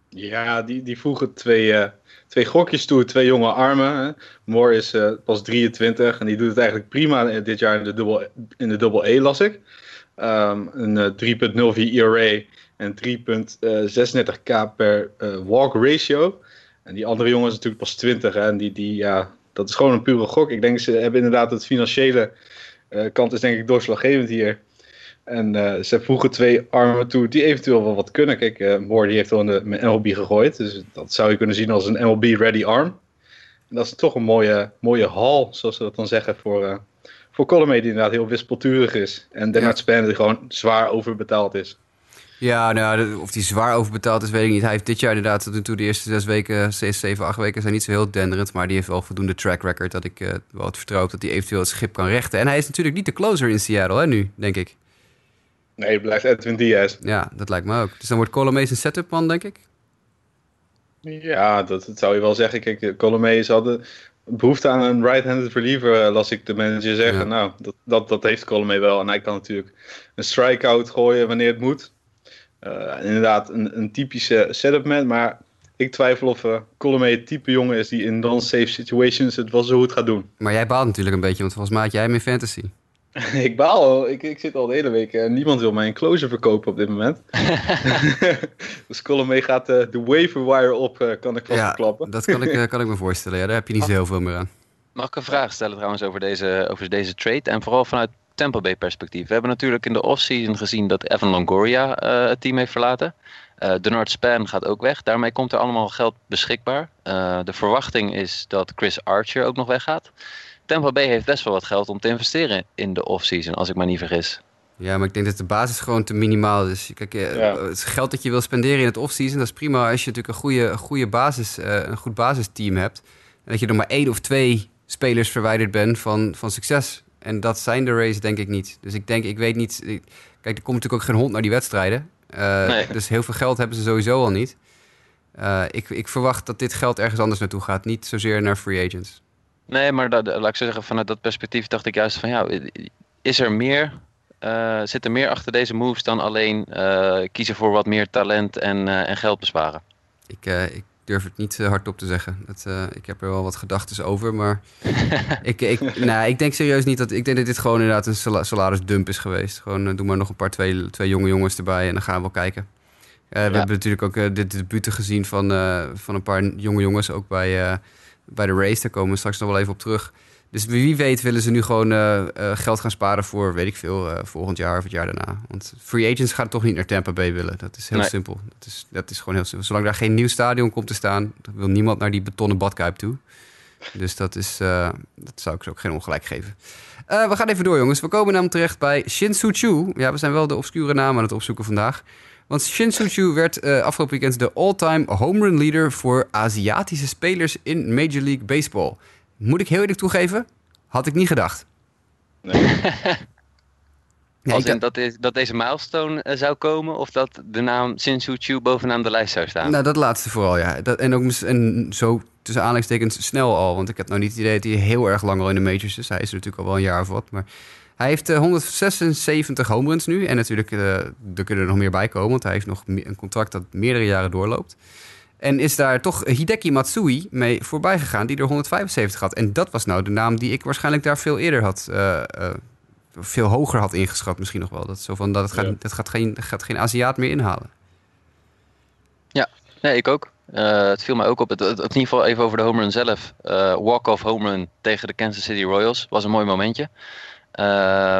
Ja, die, die voegen twee, eh, twee gokjes toe, twee jonge armen. Moore is pas 23 en die doet het eigenlijk prima dit jaar in de double, in de double E, las ik. Ehm, een eh, 3.04 ERA en 3.36k per eh, walk ratio. En die andere jongen is natuurlijk pas 20 hè, en die, die, ja, dat is gewoon een pure gok. Ik denk ze hebben inderdaad het financiële kant is denk ik doorslaggevend hier. En eh, ze voegen twee armen toe die eventueel wel wat kunnen. Kijk, eh Moore die heeft wel de MLB gegooid. Dus dat zou je kunnen zien als een MLB-ready arm. En dat is toch een mooie, mooie hal, zoals ze dat dan zeggen, voor, eh voor Colomé die inderdaad heel wispelturig is. En Denard Span die gewoon zwaar overbetaald is. Ja, nou, of die zwaar overbetaald is, weet ik niet. Hij heeft dit jaar inderdaad tot nu toe de eerste zes weken, zes, zeven, acht weken zijn niet zo heel denderend. Maar die heeft wel voldoende track record dat ik eh, wel het vertrouw heb dat hij eventueel het schip kan rechten. En hij is natuurlijk niet de closer in Seattle, hè, nu, denk ik. Nee, het blijft Edwin Diaz. Ja, dat lijkt me ook. Dus dan wordt Colomé zijn setup man, denk ik. Ja, dat, dat zou je wel zeggen. Kijk, de Colomé ze hadden behoefte aan een right-handed reliever, eh, las ik de manager zeggen. Ja. Nou, dat, dat, dat heeft Colomé wel. En hij kan natuurlijk een strikeout gooien wanneer het moet. Eh, inderdaad, een, een typische setup man. Maar ik twijfel of uh, Colomé het type jongen is die in non-safe situations het wel zo goed gaat doen. Maar jij baalt natuurlijk een beetje, want volgens mij had jij hem in fantasy. ik baal al. Ik, ik zit al de hele week. en niemand wil mij een closer verkopen op dit moment. dus Colomé gaat eh, de waiver wire op, eh, kan ik vast Ja, verklappen. dat kan ik, eh, kan ik me voorstellen. Ja, daar heb je niet zo heel veel meer aan. Mag ik een vraag stellen trouwens over deze, over deze trade? En vooral vanuit Tampa Bay perspectief. We hebben natuurlijk in de offseason gezien dat Evan Longoria eh, het team heeft verlaten. Eh Denard Span gaat ook weg. Daarmee komt er allemaal geld beschikbaar. Eh, de verwachting is dat Chris Archer ook nog weggaat. Tampa Bay heeft best wel wat geld om te investeren in de offseason, als ik me niet vergis. Ja, maar ik denk dat de basis gewoon te minimaal is. Kijk, Ja. het geld dat je wil spenderen in het offseason, dat is prima als je natuurlijk een goede, een goede basis, eh, een goed basisteam hebt. En dat je er maar één of twee spelers verwijderd bent van, van succes. En dat zijn de Rays denk ik niet. Dus ik denk, ik weet niet. ik- kijk, er komt natuurlijk ook geen hond naar die wedstrijden. Eh, Nee. Dus heel veel geld hebben ze sowieso al niet. Eh, ik, ik verwacht dat dit geld ergens anders naartoe gaat. Niet zozeer naar free agents. Nee, maar dat, laat ik zo zeggen, vanuit dat perspectief dacht ik juist van ja, is er meer, eh, zit er meer achter deze moves dan alleen eh, kiezen voor wat meer talent en, eh, en geld besparen? Ik, eh, ik durf het niet eh, hardop te zeggen. Dat, eh, ik heb er wel wat gedachten over, maar ik, ik, nou, ik denk serieus niet dat... Ik denk dat dit gewoon inderdaad een sala- salarisdump is geweest. Gewoon eh, doe maar nog een paar twee, twee jonge jongens erbij en dan gaan we wel kijken. We hebben natuurlijk ook uh, de debuten gezien van, uh, van een paar jonge jongens, ook bij, uh, bij de race. Daar komen we straks nog wel even op terug. Dus wie weet willen ze nu gewoon uh, geld gaan sparen voor, weet ik veel, uh, volgend jaar of het jaar daarna. Want free agents gaan toch niet naar Tampa Bay willen. Dat is heel nee. simpel. Dat is, dat is gewoon heel simpel. Zolang daar geen nieuw stadion komt te staan, wil niemand naar die betonnen badkuip toe. Dus dat, is, uh, dat zou ik ze ook geen ongelijk geven. We gaan even door, jongens. We komen namelijk terecht bij Shin Soo Chu. Ja, we zijn wel de obscure naam aan het opzoeken vandaag. Want Shin Soo Chu werd afgelopen weekend de all-time home run leader voor Aziatische spelers in Major League Baseball. Moet ik heel eerlijk toegeven, had ik niet gedacht. Nee. ja, Als in dat, is, dat deze milestone uh, zou komen of dat de naam Shin Soo Chu bovenaan de lijst zou staan? Nou, dat laatste vooral, ja. Dat, en ook en zo tussen aanleidingstekens snel al. Want ik heb nou niet het idee dat hij heel erg lang al in de majors is. Hij is er natuurlijk al wel een jaar of wat. Maar hij heeft uh, 176 home runs nu. En natuurlijk, uh, er kunnen er nog meer bij komen. Want hij heeft nog een contract dat meerdere jaren doorloopt. En is daar toch Hideki Matsui mee voorbij gegaan, die er 175 had. En dat was nou de naam die ik waarschijnlijk daar veel eerder had, uh, uh, veel hoger had ingeschat misschien nog wel. Dat, zo van, dat, het gaat, ja. dat gaat, geen, gaat geen Aziat meer inhalen. Ja, nee, ik ook. Uh, het viel mij ook op. Het, het, in ieder geval even over de home run zelf. Walk-off home run tegen de Kansas City Royals was een mooi momentje.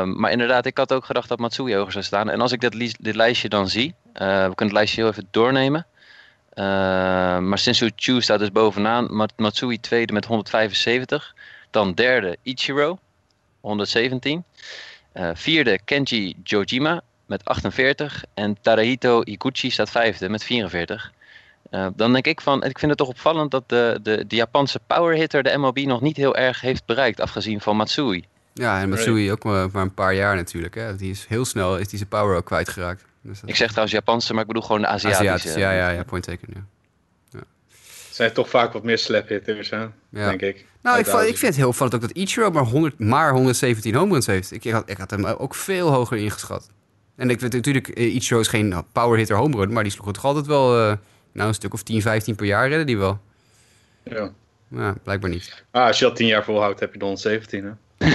maar inderdaad, ik had ook gedacht dat Matsui hoger zou staan. En als ik dit, li dit lijstje dan zie, we kunnen het lijstje heel even doornemen. Uh, maar Shinsu Chu staat dus bovenaan. Matsui tweede met 175. Dan derde Ichiro, 117. Uh, vierde Kenji Jojima met 48. En Tarahito Iguchi staat vijfde met 44. Uh, dan denk ik van, ik vind het toch opvallend dat de, de, de Japanse powerhitter de MLB nog niet heel erg heeft bereikt, afgezien van Matsui. Ja, en Matsui ook maar, maar een paar jaar natuurlijk. Hè. Die is heel snel is die zijn power ook kwijtgeraakt. Dus ik zeg trouwens Japanse, maar ik bedoel gewoon de Aziatische. Aziatisch, ja, ja, ja, point taken, ja. ja. zijn toch vaak wat meer slap hitters, hè? Ja. denk ik. Nou, ik, ik, vind het heel opvallend ook dat Ichiro maar, 100, maar 117 home runs heeft. Ik had, ik had hem ook veel hoger ingeschat. En ik weet natuurlijk, eh, Ichiro is geen power hitter home run, maar die sloeg het toch altijd wel eh, nou, een stuk of 10, 15 per jaar redden die wel. Ja. Ja, blijkbaar niet. Ah, als je dat tien jaar volhoudt, heb je de 117, hè?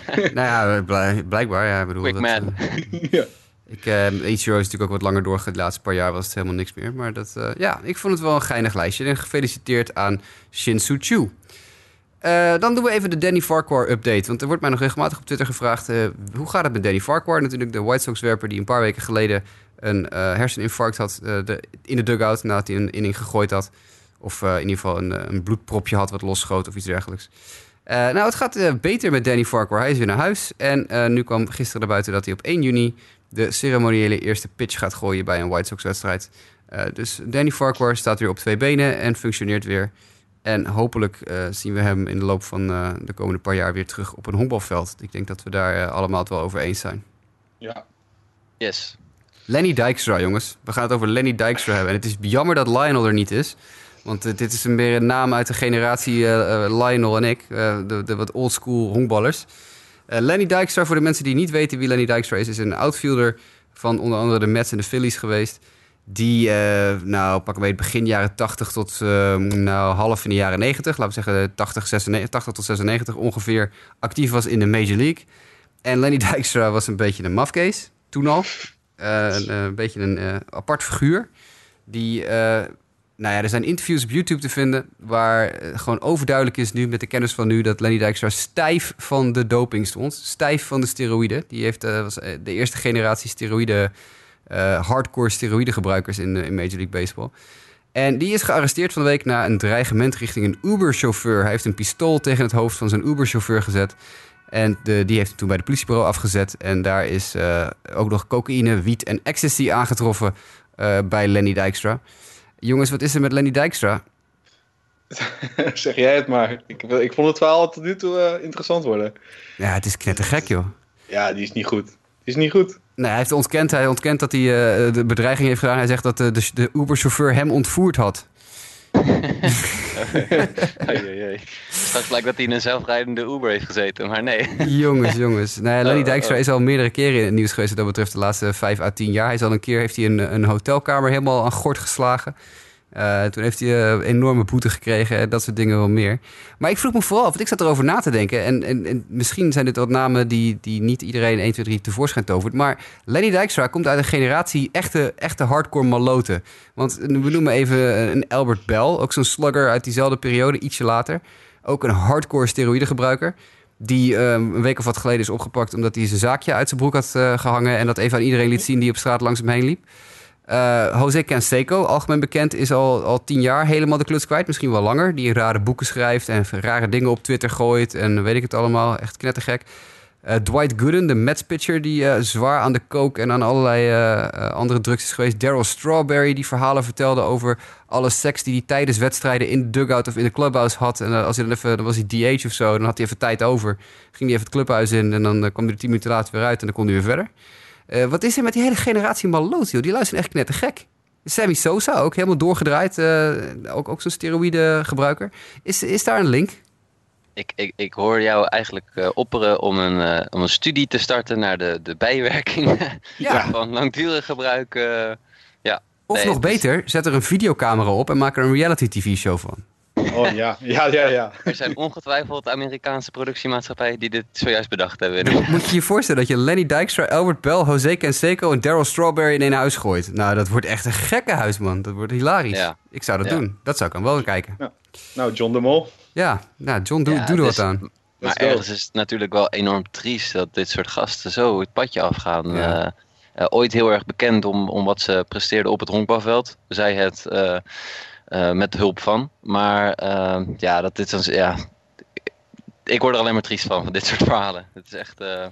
nou ja, bl- blijkbaar. Ja, ik bedoel, Quick dat, man. eh, ja. Ik, Ichiro is natuurlijk ook wat langer doorgegaan. De laatste paar jaar was het helemaal niks meer. Maar dat, eh, ja, ik vond het wel een geinig lijstje. En gefeliciteerd aan Shinsu Chu. Eh, dan doen we even de Danny Farquhar update. Want er wordt mij nog regelmatig op Twitter gevraagd... hoe gaat het met Danny Farquhar? Natuurlijk de White Sox-werper die een paar weken geleden... een herseninfarct had de, in de dugout... nadat hij een inning gegooid had. Of in ieder geval een, een bloedpropje had wat losschoot of iets dergelijks. Nou, het gaat beter met Danny Farquhar. Hij is weer naar huis. En nu kwam gisteren naar buiten dat hij op 1 juni... de ceremoniële eerste pitch gaat gooien bij een White Sox-wedstrijd. Eh, dus Danny Farquhar staat weer op twee benen en functioneert weer... En hopelijk eh, zien we hem in de loop van eh, de komende paar jaar weer terug op een honkbalveld. Ik denk dat we daar allemaal het wel over eens zijn. ja. Yes. Lenny Dijkstra, jongens. We gaan het over Lenny Dijkstra hebben. En het is jammer dat Lionel er niet is. Want dit is een, weer een naam uit de generatie Lionel en ik. eh, de, de wat oldschool honkballers. Eh, Lenny Dijkstra, voor de mensen die niet weten wie Lenny Dijkstra is... is een outfielder van onder andere de Mets en de Phillies geweest. Die, eh, nou, pak een beetje begin jaren 80 tot eh, nou, half in de jaren 90... laten we zeggen 80, 96, 80 tot 96 ongeveer... actief was in de Major League. En Lenny Dijkstra was een beetje een mafkees, toen al. Eh, een, beetje een apart figuur. Die, nou ja, er zijn interviews op YouTube te vinden... waar eh, gewoon overduidelijk is nu, met de kennis van nu... dat Lenny Dijkstra stijf van de doping stond. Stijf van de steroïden. Die heeft, eh, was eh, de eerste generatie steroïden... hardcore steroïdengebruikers in, in Major League Baseball. En die is gearresteerd van de week na een dreigement richting een Uber-chauffeur. Hij heeft een pistool tegen het hoofd van zijn Uber-chauffeur gezet. En de, die heeft hem toen bij de politiebureau afgezet. En daar is ook nog cocaïne, wiet en ecstasy aangetroffen bij Lenny Dijkstra. Jongens, wat is er met Lenny Dijkstra? zeg jij het maar. Ik, ik vond het verhaal tot nu toe eh, interessant worden. Ja, het is knettergek, joh. Ja, die is niet goed. Die is niet goed. Nee, hij heeft ontkend, hij ontkent dat hij eh, de bedreiging heeft gedaan. Hij zegt dat de, de, de Uber-chauffeur hem ontvoerd had. Ai. Straks blijkt dat hij in een zelfrijdende Uber heeft gezeten, maar nee. Jongens, jongens. Nou ja, Lenny Oh, Dijkstra oh. is al meerdere keren in het nieuws geweest... wat dat betreft de laatste vijf à tien jaar. Hij is al een keer heeft hij een, een hotelkamer helemaal aan gort geslagen. Eh, toen heeft hij eh, enorme boete gekregen en dat soort dingen wel meer. Maar ik vroeg me vooral af, want ik zat erover na te denken... en, en, en misschien zijn dit wat namen die, die niet iedereen 1, 2, 3 tevoorschijn tovert... maar Lenny Dijkstra komt uit een generatie echte, echte hardcore maloten. Want we noemen even een Albert Bell, ook zo'n slugger uit diezelfde periode, ietsje later... Ook een hardcore steroïdegebruiker. Die ehm, een week of wat geleden is opgepakt omdat hij zijn zaakje uit zijn broek had eh, gehangen. En dat even aan iedereen liet zien die op straat langs hem heen liep. Eh José Canseco, algemeen bekend, is al, al tien jaar helemaal de kluts kwijt. Misschien wel langer. Die rare boeken schrijft en rare dingen op Twitter gooit. En weet ik het allemaal. Echt knettergek. Eh, Dwight Gooden, de Mets pitcher, die eh, zwaar aan de coke en aan allerlei andere drugs is geweest. Daryl Strawberry, die verhalen vertelde over alle seks die hij tijdens wedstrijden in de dugout of in de clubhouse had. En als hij dan even, dan was hij DH of zo, dan had hij even tijd over. Ging hij even het clubhuis in en dan kwam hij er tien minuten later weer uit en dan kon hij weer verder. Eh, wat is er met die hele generatie maloot, joh? Die luisteren echt knettergek. Sammy Sosa ook, helemaal doorgedraaid. eh, ook ook zo'n steroïde gebruiker. Is, is daar een link? Ik, ik, ik hoor jou eigenlijk eh, opperen om een, om een studie te starten naar de, de bijwerkingen Ja. van langdurig gebruik. eh, Of Nee, nog beter, zet er een videocamera op en maak er een reality tv show van. Oh ja, ja, ja, ja. er zijn ongetwijfeld Amerikaanse productiemaatschappijen die dit zojuist bedacht hebben. Moet je je voorstellen dat je Lenny Dijkstra, Albert Bell, José Canseco en Daryl Strawberry in één huis gooit. Nou, dat wordt echt een gekke huis, man. Dat wordt hilarisch. Ja. Ik zou dat Ja. doen. Dat zou ik dan wel kijken. Nou, John de Mol. Ja, nou, John, doe, Ja, doe er wat aan. Maar ergens is het natuurlijk wel enorm triest dat dit soort gasten zo het padje afgaan. Ja. Eh, eh, ooit heel erg bekend om, om wat ze presteerden op het honkbalveld. Zij het eh, eh, met hulp van. Maar eh, ja, dat dit dan, ja, ik word er alleen maar triest van, van dit soort verhalen. Het is echt... eh,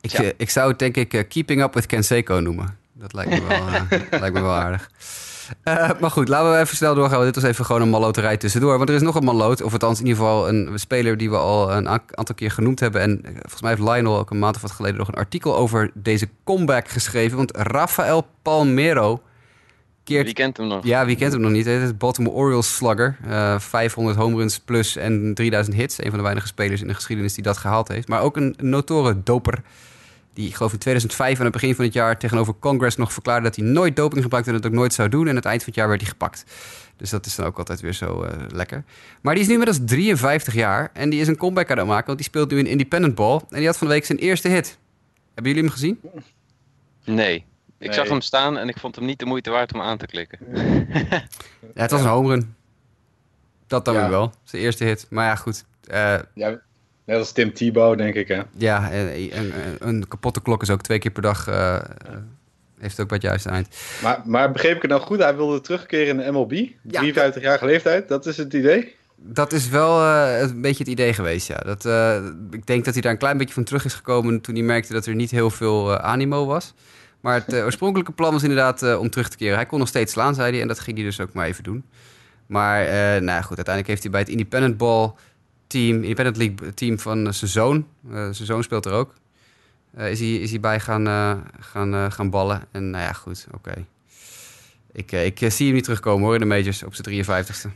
Ik, Ja. ik zou het denk ik Keeping Up with Canseco noemen. Dat lijkt me wel, lijkt me wel aardig. Maar goed, laten we even snel doorgaan. want Dit was even gewoon een malloterij tussendoor. Want er is nog een malloot. Of althans in ieder geval een speler die we al een aantal keer genoemd hebben. En volgens mij heeft Lionel ook een maand of wat geleden nog een artikel over deze comeback geschreven. Want Rafael Palmero keert... wie kent hem nog? Ja, wie kent hem nog niet? Het is Baltimore Orioles slugger. Eh 500 home runs plus en 3000 hits. Een van de weinige spelers in de geschiedenis die dat gehaald heeft. Maar ook een notoren doper. Die, ik geloof in 2005 aan het begin van het jaar tegenover Congress nog verklaarde dat hij nooit doping gebruikte en het ook nooit zou doen. En aan het eind van het jaar werd hij gepakt. Dus dat is dan ook altijd weer zo eh, lekker. Maar die is nu inmiddels 53 jaar en die is een comeback aan het maken, want die speelt nu in Independent Ball. En die had van de week zijn eerste hit. Hebben jullie hem gezien? Nee. Ik Nee. zag hem staan en ik vond hem niet de moeite waard om aan te klikken. Ja, het was een home run. Dat dan Ja. weer wel. Zijn eerste hit. Maar ja, goed. Eh, Ja, net als Tim Tebow, denk ik, hè. ja, eh, een, een, een kapotte klok is ook twee keer per dag. eh, eh, heeft ook bij het juiste eind. Maar, maar begreep ik het nou goed? Hij wilde terugkeren in de MLB. 53-jarige leeftijd, dat is het idee? Dat is wel eh, een beetje het idee geweest, ja. Dat, eh, ik denk dat hij daar een klein beetje van terug is gekomen toen hij merkte dat er niet heel veel animo was. Maar het eh, oorspronkelijke plan was inderdaad eh, om terug te keren. Hij kon nog steeds slaan, zei hij, en dat ging hij dus ook maar even doen. Maar eh, nou goed, uiteindelijk heeft hij bij het Independent Ball team, Independent League team van zijn zoon, zijn zoon speelt er ook, is, hij, is hij bij gaan, gaan, gaan ballen. En nou ja, goed, oké. Ik, ik zie hem niet terugkomen hoor in de majors op zijn 53ste.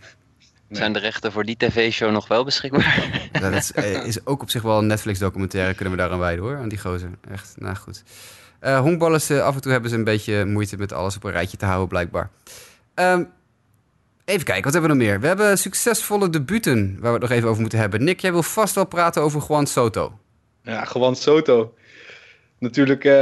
Nee. Zijn de rechten voor die tv-show nog wel beschikbaar? Ja, dat is, is ook op zich wel een Netflix-documentaire, kunnen we daaraan wijden hoor, aan die gozer. Echt, nou goed. Eh honkballers, eh, af en toe hebben ze een beetje moeite met alles op een rijtje te houden, blijkbaar. Ehm, even kijken, wat hebben we nog meer? We hebben succesvolle debuten, waar we het nog even over moeten hebben. Nick, jij wil vast wel praten over Juan Soto. Ja, gewoon Soto. Natuurlijk eh,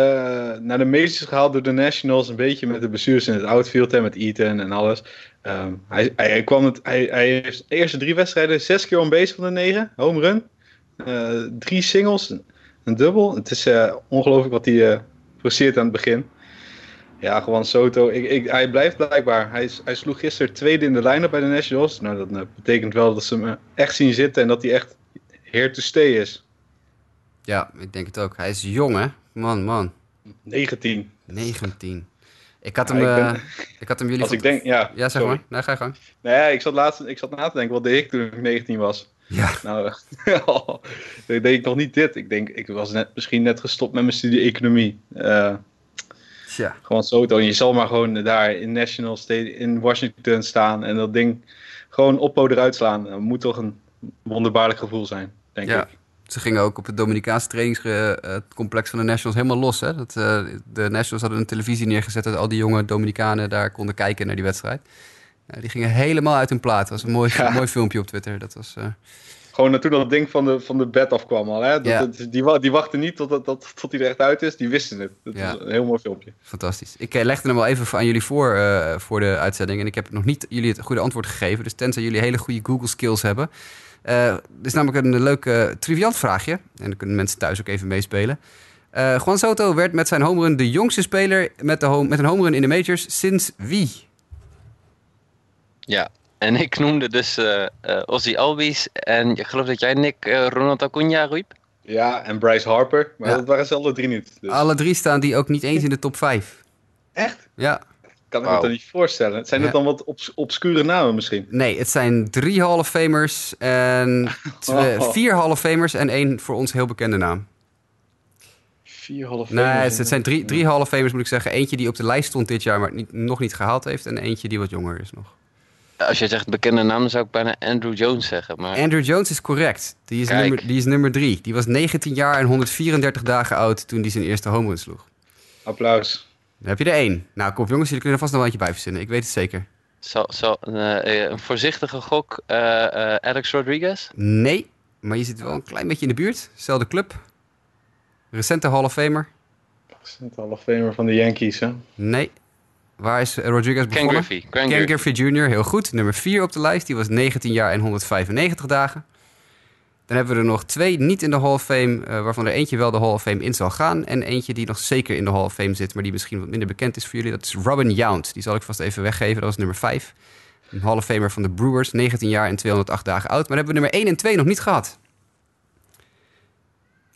naar de majors gehaald door de Nationals. Een beetje met de bestuurders in het outfield en met Eaton en alles. Ehm, hij, hij, kwam het, hij, hij heeft de eerste drie wedstrijden zes keer on base van de negen. Home run. Drie singles. Een dubbel. Het is ongelooflijk wat hij presteert aan het begin. Ja, gewoon Soto. Ik, ik, hij blijft blijkbaar. Hij, is- hij sloeg gisteren tweede in de line-up bij de Nationals. Nou, dat eh, betekent wel dat ze hem eh, echt zien zitten en dat hij echt here to stay is. Ja, ik denk het ook. Hij is jong, hè? Man, man. 19. 19. Ik had Ja, hem, ik ben- eh, ik had hem jullie... Als ik denk, ja. Ja, zeg sorry. maar. Nee, ga je gang. Nee, ik zat laatst, ik zat na te denken, wat deed ik toen ik 19 was? Ja. Nou, deed ik nog niet dit. Ik denk, ik was net, misschien net gestopt met mijn studie economie. Eh, Tja. gewoon. En je zal maar gewoon daar in National State in Washington staan en dat ding gewoon oppo eruit slaan. Dat moet toch een wonderbaarlijk gevoel zijn, denk Ja. ik. Ze gingen ook op het Dominicaanse trainingscomplex van de Nationals helemaal los. Hè? Dat, eh, de Nationals hadden een televisie neergezet dat al die jonge Dominicanen daar konden kijken naar die wedstrijd. Die gingen helemaal uit hun plaat. Dat was een mooi, Ja. mooi filmpje op Twitter. Dat was, eh, Gewoon naartoe dat ding van de, van de bed afkwam al. Hè? Dat, Ja. die, die wachten niet tot, dat, tot hij er echt uit is. Die wisten het. Dat Ja. is een heel mooi filmpje. fantastisch. Ik eh, legde hem wel even aan jullie voor eh, voor de uitzending. En ik heb nog niet jullie het goede antwoord gegeven. Dus tenzij jullie hele goede Google skills hebben. Eh er is namelijk een leuk triviant vraagje. En dan kunnen mensen thuis ook even meespelen. Juan Soto werd met zijn homerun de jongste speler met, de home, met een homerun in de majors sinds wie? Ja. En ik noemde dus eh eh, Ozzy Albies. En ik geloof dat jij, Nick, eh, Ronald Acuna riep. Ja, en Bryce Harper. Maar Ja. dat waren ze alle drie niet. Dus. Alle drie staan die ook niet eens in de top 5. Echt? Ja, Kan ik me dan niet voorstellen. Zijn Ja. het dan wat obs- obscure namen misschien? nee, het zijn drie Hall of Famers en Oh. vier Hall of Famers en één voor ons heel bekende naam. Vier half Nee, het, het zijn drie, drie Hall of Famers moet ik zeggen. Eentje die op de lijst stond dit jaar, maar niet, nog niet gehaald heeft. En eentje die wat jonger is nog. Als je zegt bekende naam, zou ik bijna Andrew Jones zeggen. Maar Andrew Jones is correct. Die is, Kijk. nummer, die is nummer drie. Die was 19 jaar en 134 dagen oud toen hij zijn eerste home run sloeg. Applaus. Dan heb je er één. Nou, kom jongens, jullie kunnen er vast nog wel eentje bij verzinnen. Ik weet het zeker. zal, zal, eh, eh, een voorzichtige gok, eh, eh, Alex Rodriguez? Nee, maar je zit wel een klein beetje in de buurt. Zelfde club. Recente Hall of Famer. Cent Hall of Famer van de Yankees, hè? Nee. Waar is eh, Rodriguez Ken begonnen? Griffey. Ken Ken Griffey. Jr., heel goed. Nummer 4 op de lijst. Die was 19 jaar en 195 dagen. Dan hebben we er nog twee niet in de Hall of Fame, eh, waarvan er eentje wel de Hall of Fame in zal gaan. En eentje die nog zeker in de Hall of Fame zit, maar die misschien wat minder bekend is voor jullie. Dat is Robin Yount. Die zal ik vast even weggeven. Dat was nummer 5. Een Hall of Famer van de Brewers, 19 jaar en 208 dagen oud. Maar hebben we nummer 1 en 2 nog niet gehad.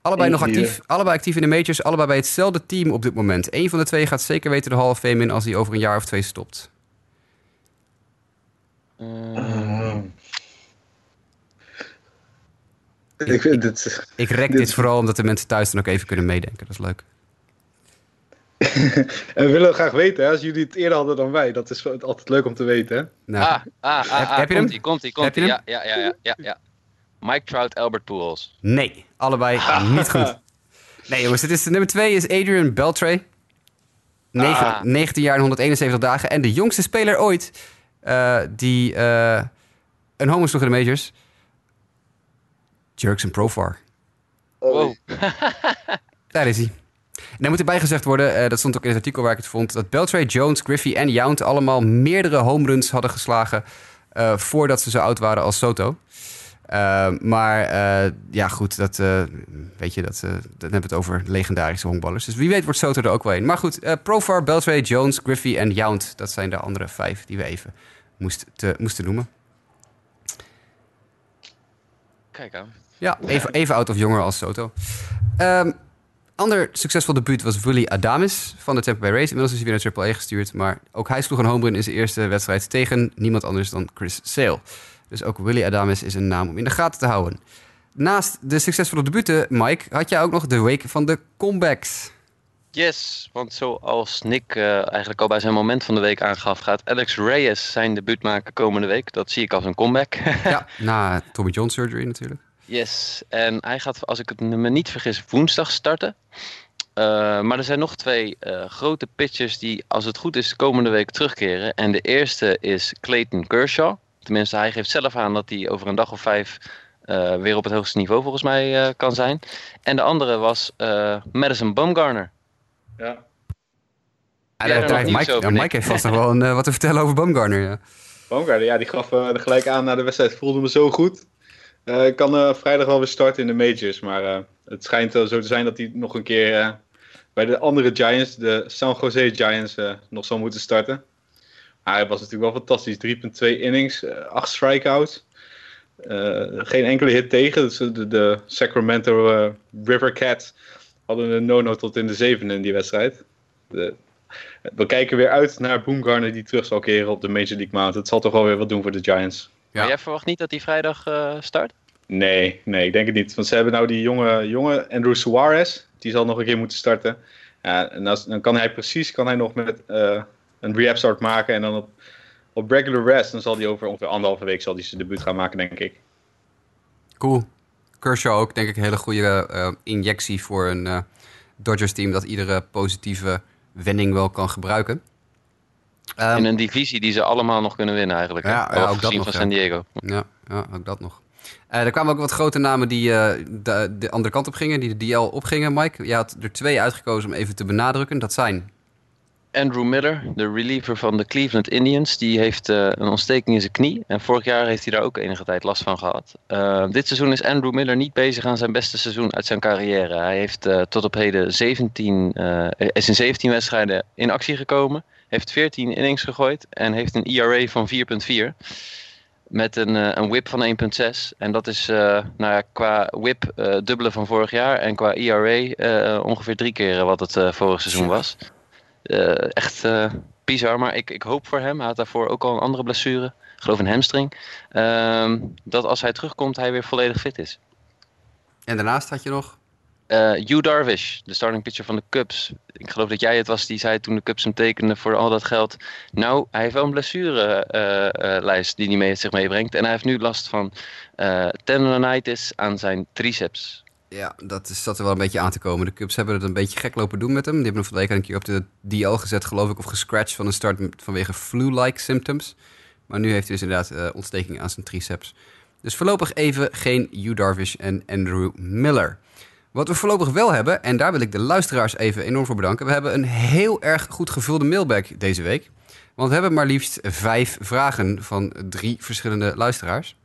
Allebei nog actief, allebei actief in de majors, allebei bij hetzelfde team op dit moment. Eén van de twee gaat zeker weten de Hall of Fame in als hij over een jaar of twee stopt. Eh, Ik het... Ik rek Dit- dit vooral omdat de mensen thuis dan ook even kunnen meedenken. Dat is leuk. En we willen graag weten, hè, als jullie het eerder hadden dan wij. Dat is altijd leuk om te weten, hè? Nou, ah, ah, ah, Heb- ah, heb je hem? komt-ie, Heb je komt-ie. Ja, ja, ja, ja, ja, ja. Mike Trout, Albert Pujols. Nee, allebei niet goed. Nee jongens, dit is, nummer 2 is Adrian Beltre. Negen- Ah. 19 jaar en 171 dagen. En de jongste speler ooit eh, die eh, een home sloeg in de majors. Jerkson Profar. Wow. Daar is hij. En dan moet erbij gezegd worden, eh, dat stond ook in het artikel waar ik het vond, dat Beltray, Jones, Griffey en Yount allemaal meerdere home runs hadden geslagen eh, voordat ze zo oud waren als Soto. Eh, maar eh, ja, goed, dat, eh, weet je, dat, eh, dan hebben we het over legendarische honkballers. Dus wie weet wordt Soto er ook wel een. Maar goed, Profar, Beltray, Jones, Griffey en Yount, dat zijn de andere vijf die we even moest te, moesten noemen. Kijk aan. Ja, even, even oud of jonger als Soto. Ehm, ander succesvol debuut was Willy Adames van de Tampa Bay Rays. Inmiddels is hij weer naar Triple A gestuurd. Maar ook hij sloeg een home run in zijn eerste wedstrijd tegen niemand anders dan Chris Sale. Dus ook Willy Adames is een naam om in de gaten te houden. Naast de succesvolle debuten, Mike, had jij ook nog de week van de comebacks. Yes, want zoals Nick eh, eigenlijk al bij zijn moment van de week aangaf, gaat Alex Reyes zijn debuut maken komende week. Dat zie ik als een comeback. Ja, na Tommy John surgery natuurlijk. yes, en hij gaat, als ik het me niet vergis, woensdag starten. Eh, maar er zijn nog twee eh, grote pitchers die, als het goed is, komende week terugkeren. En de eerste is Clayton Kershaw. Tenminste, hij geeft zelf aan dat hij over een dag of vijf eh, weer op het hoogste niveau volgens mij eh, kan zijn. En de andere was eh, Madison Bumgarner. Ja. Ja, daar heeft Mike, over, ja. Mike heeft vast nog wel een, wat te vertellen over Bumgarner. Ja. Baumgarten, ja, die gaf eh, er gelijk aan na de wedstrijd. Voelde me zo goed. Eh, Ik kan eh, vrijdag wel weer starten in de majors. Maar eh, het schijnt zo te zijn dat hij nog een keer eh, bij de andere Giants, de San Jose Giants, eh, nog zou moeten starten. Hij was natuurlijk wel fantastisch. 3,2 innings, eh, 8 strikeouts. Eh, geen enkele hit tegen. Dus de, de Sacramento eh, River Cats hadden een no-no tot in de zevende in die wedstrijd. De, we kijken weer uit naar Boomgarner die terug zal keren op de Major League Mount. Het zal toch wel weer wat doen voor de Giants. Ja. Maar jij verwacht niet dat hij vrijdag eh, start? Nee, nee, ik denk het niet. Want ze hebben nou die jonge, jonge Andrew Suarez. Die zal nog een keer moeten starten. Ja, en als, dan kan hij precies kan hij nog met eh, een rehab start maken. En dan op, op regular rest, dan zal hij over ongeveer anderhalve week zal hij zijn debuut gaan maken, denk ik. Cool. Kershaw ook, denk ik, een hele goede eh, injectie voor een eh, Dodgers-team dat iedere positieve wending wel kan gebruiken. Ehm, In een divisie die ze allemaal nog kunnen winnen eigenlijk. Ja, ja, ook dat gezien nog, van ja. San Diego. ja, ja, ook dat nog. Eh, er kwamen ook wat grote namen die eh, de, de andere kant op gingen, die de DL opgingen, Mike. Je had er twee uitgekozen om even te benadrukken. Dat zijn Andrew Miller, de reliever van de Cleveland Indians, die heeft eh, een ontsteking in zijn knie. En vorig jaar heeft hij daar ook enige tijd last van gehad. Eh, dit seizoen is Andrew Miller niet bezig aan zijn beste seizoen uit zijn carrière. Hij heeft eh, tot op heden 17, eh, is in 17 wedstrijden in actie gekomen. Heeft 14 innings gegooid en heeft een ERA van 4,4. Met een, een whip van 1,6. En dat is nou ja, qua whip dubbele van vorig jaar. En qua ERA ongeveer drie keer wat het vorig seizoen was. Eh, echt eh, bizar, maar ik, ik hoop voor hem. Hij had daarvoor ook al een andere blessure. Ik geloof een hamstring. Ehm, dat als hij terugkomt, hij weer volledig fit is. En daarnaast had je nog. Eh Hugh Darvish, de starting pitcher van de Cubs. Ik geloof dat jij het was die zei toen de Cubs hem tekenden voor al dat geld. Nou, hij heeft wel een blessurelijst die hij mee, zich meebrengt. En hij heeft nu last van tendonitis aan zijn triceps. Ja, dat is, zat er wel een beetje aan te komen. De Cubs hebben het een beetje gek lopen doen met hem. Die hebben hem de een keer op de DL gezet, geloof ik, of gescratcht van een start vanwege flu-like symptoms. Maar nu heeft hij dus inderdaad eh, ontsteking aan zijn triceps. Dus voorlopig even geen Hugh Darvish en Andrew Miller. Wat we voorlopig wel hebben, en daar wil ik de luisteraars even enorm voor bedanken. We hebben een heel erg goed gevulde mailbag deze week. Want we hebben maar liefst vijf vragen van drie verschillende luisteraars.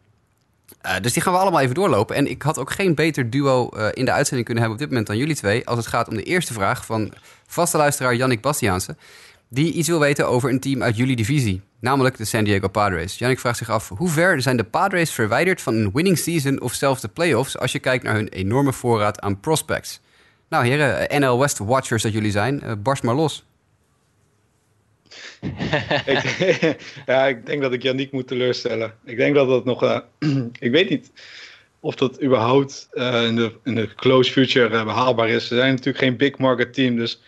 Eh, dus die gaan we allemaal even doorlopen. En ik had ook geen beter duo eh, in de uitzending kunnen hebben op dit moment dan jullie twee. Als het gaat om de eerste vraag van vaste luisteraar Jannik Bastiaanse. Die iets wil weten over een team uit jullie divisie. Namelijk de San Diego Padres. Jannik vraagt zich af hoe ver zijn de Padres verwijderd van een winning season of zelfs de playoffs. als je kijkt naar hun enorme voorraad aan prospects. Nou heren, eh, NL West Watchers dat jullie zijn, eh, barst maar los. ja, ik denk dat ik Yannick moet teleurstellen. Ik denk dat dat nog. eh, ik weet niet of dat überhaupt eh, in, de, in de close future eh, behaalbaar is. Ze zijn natuurlijk geen big market team. Dus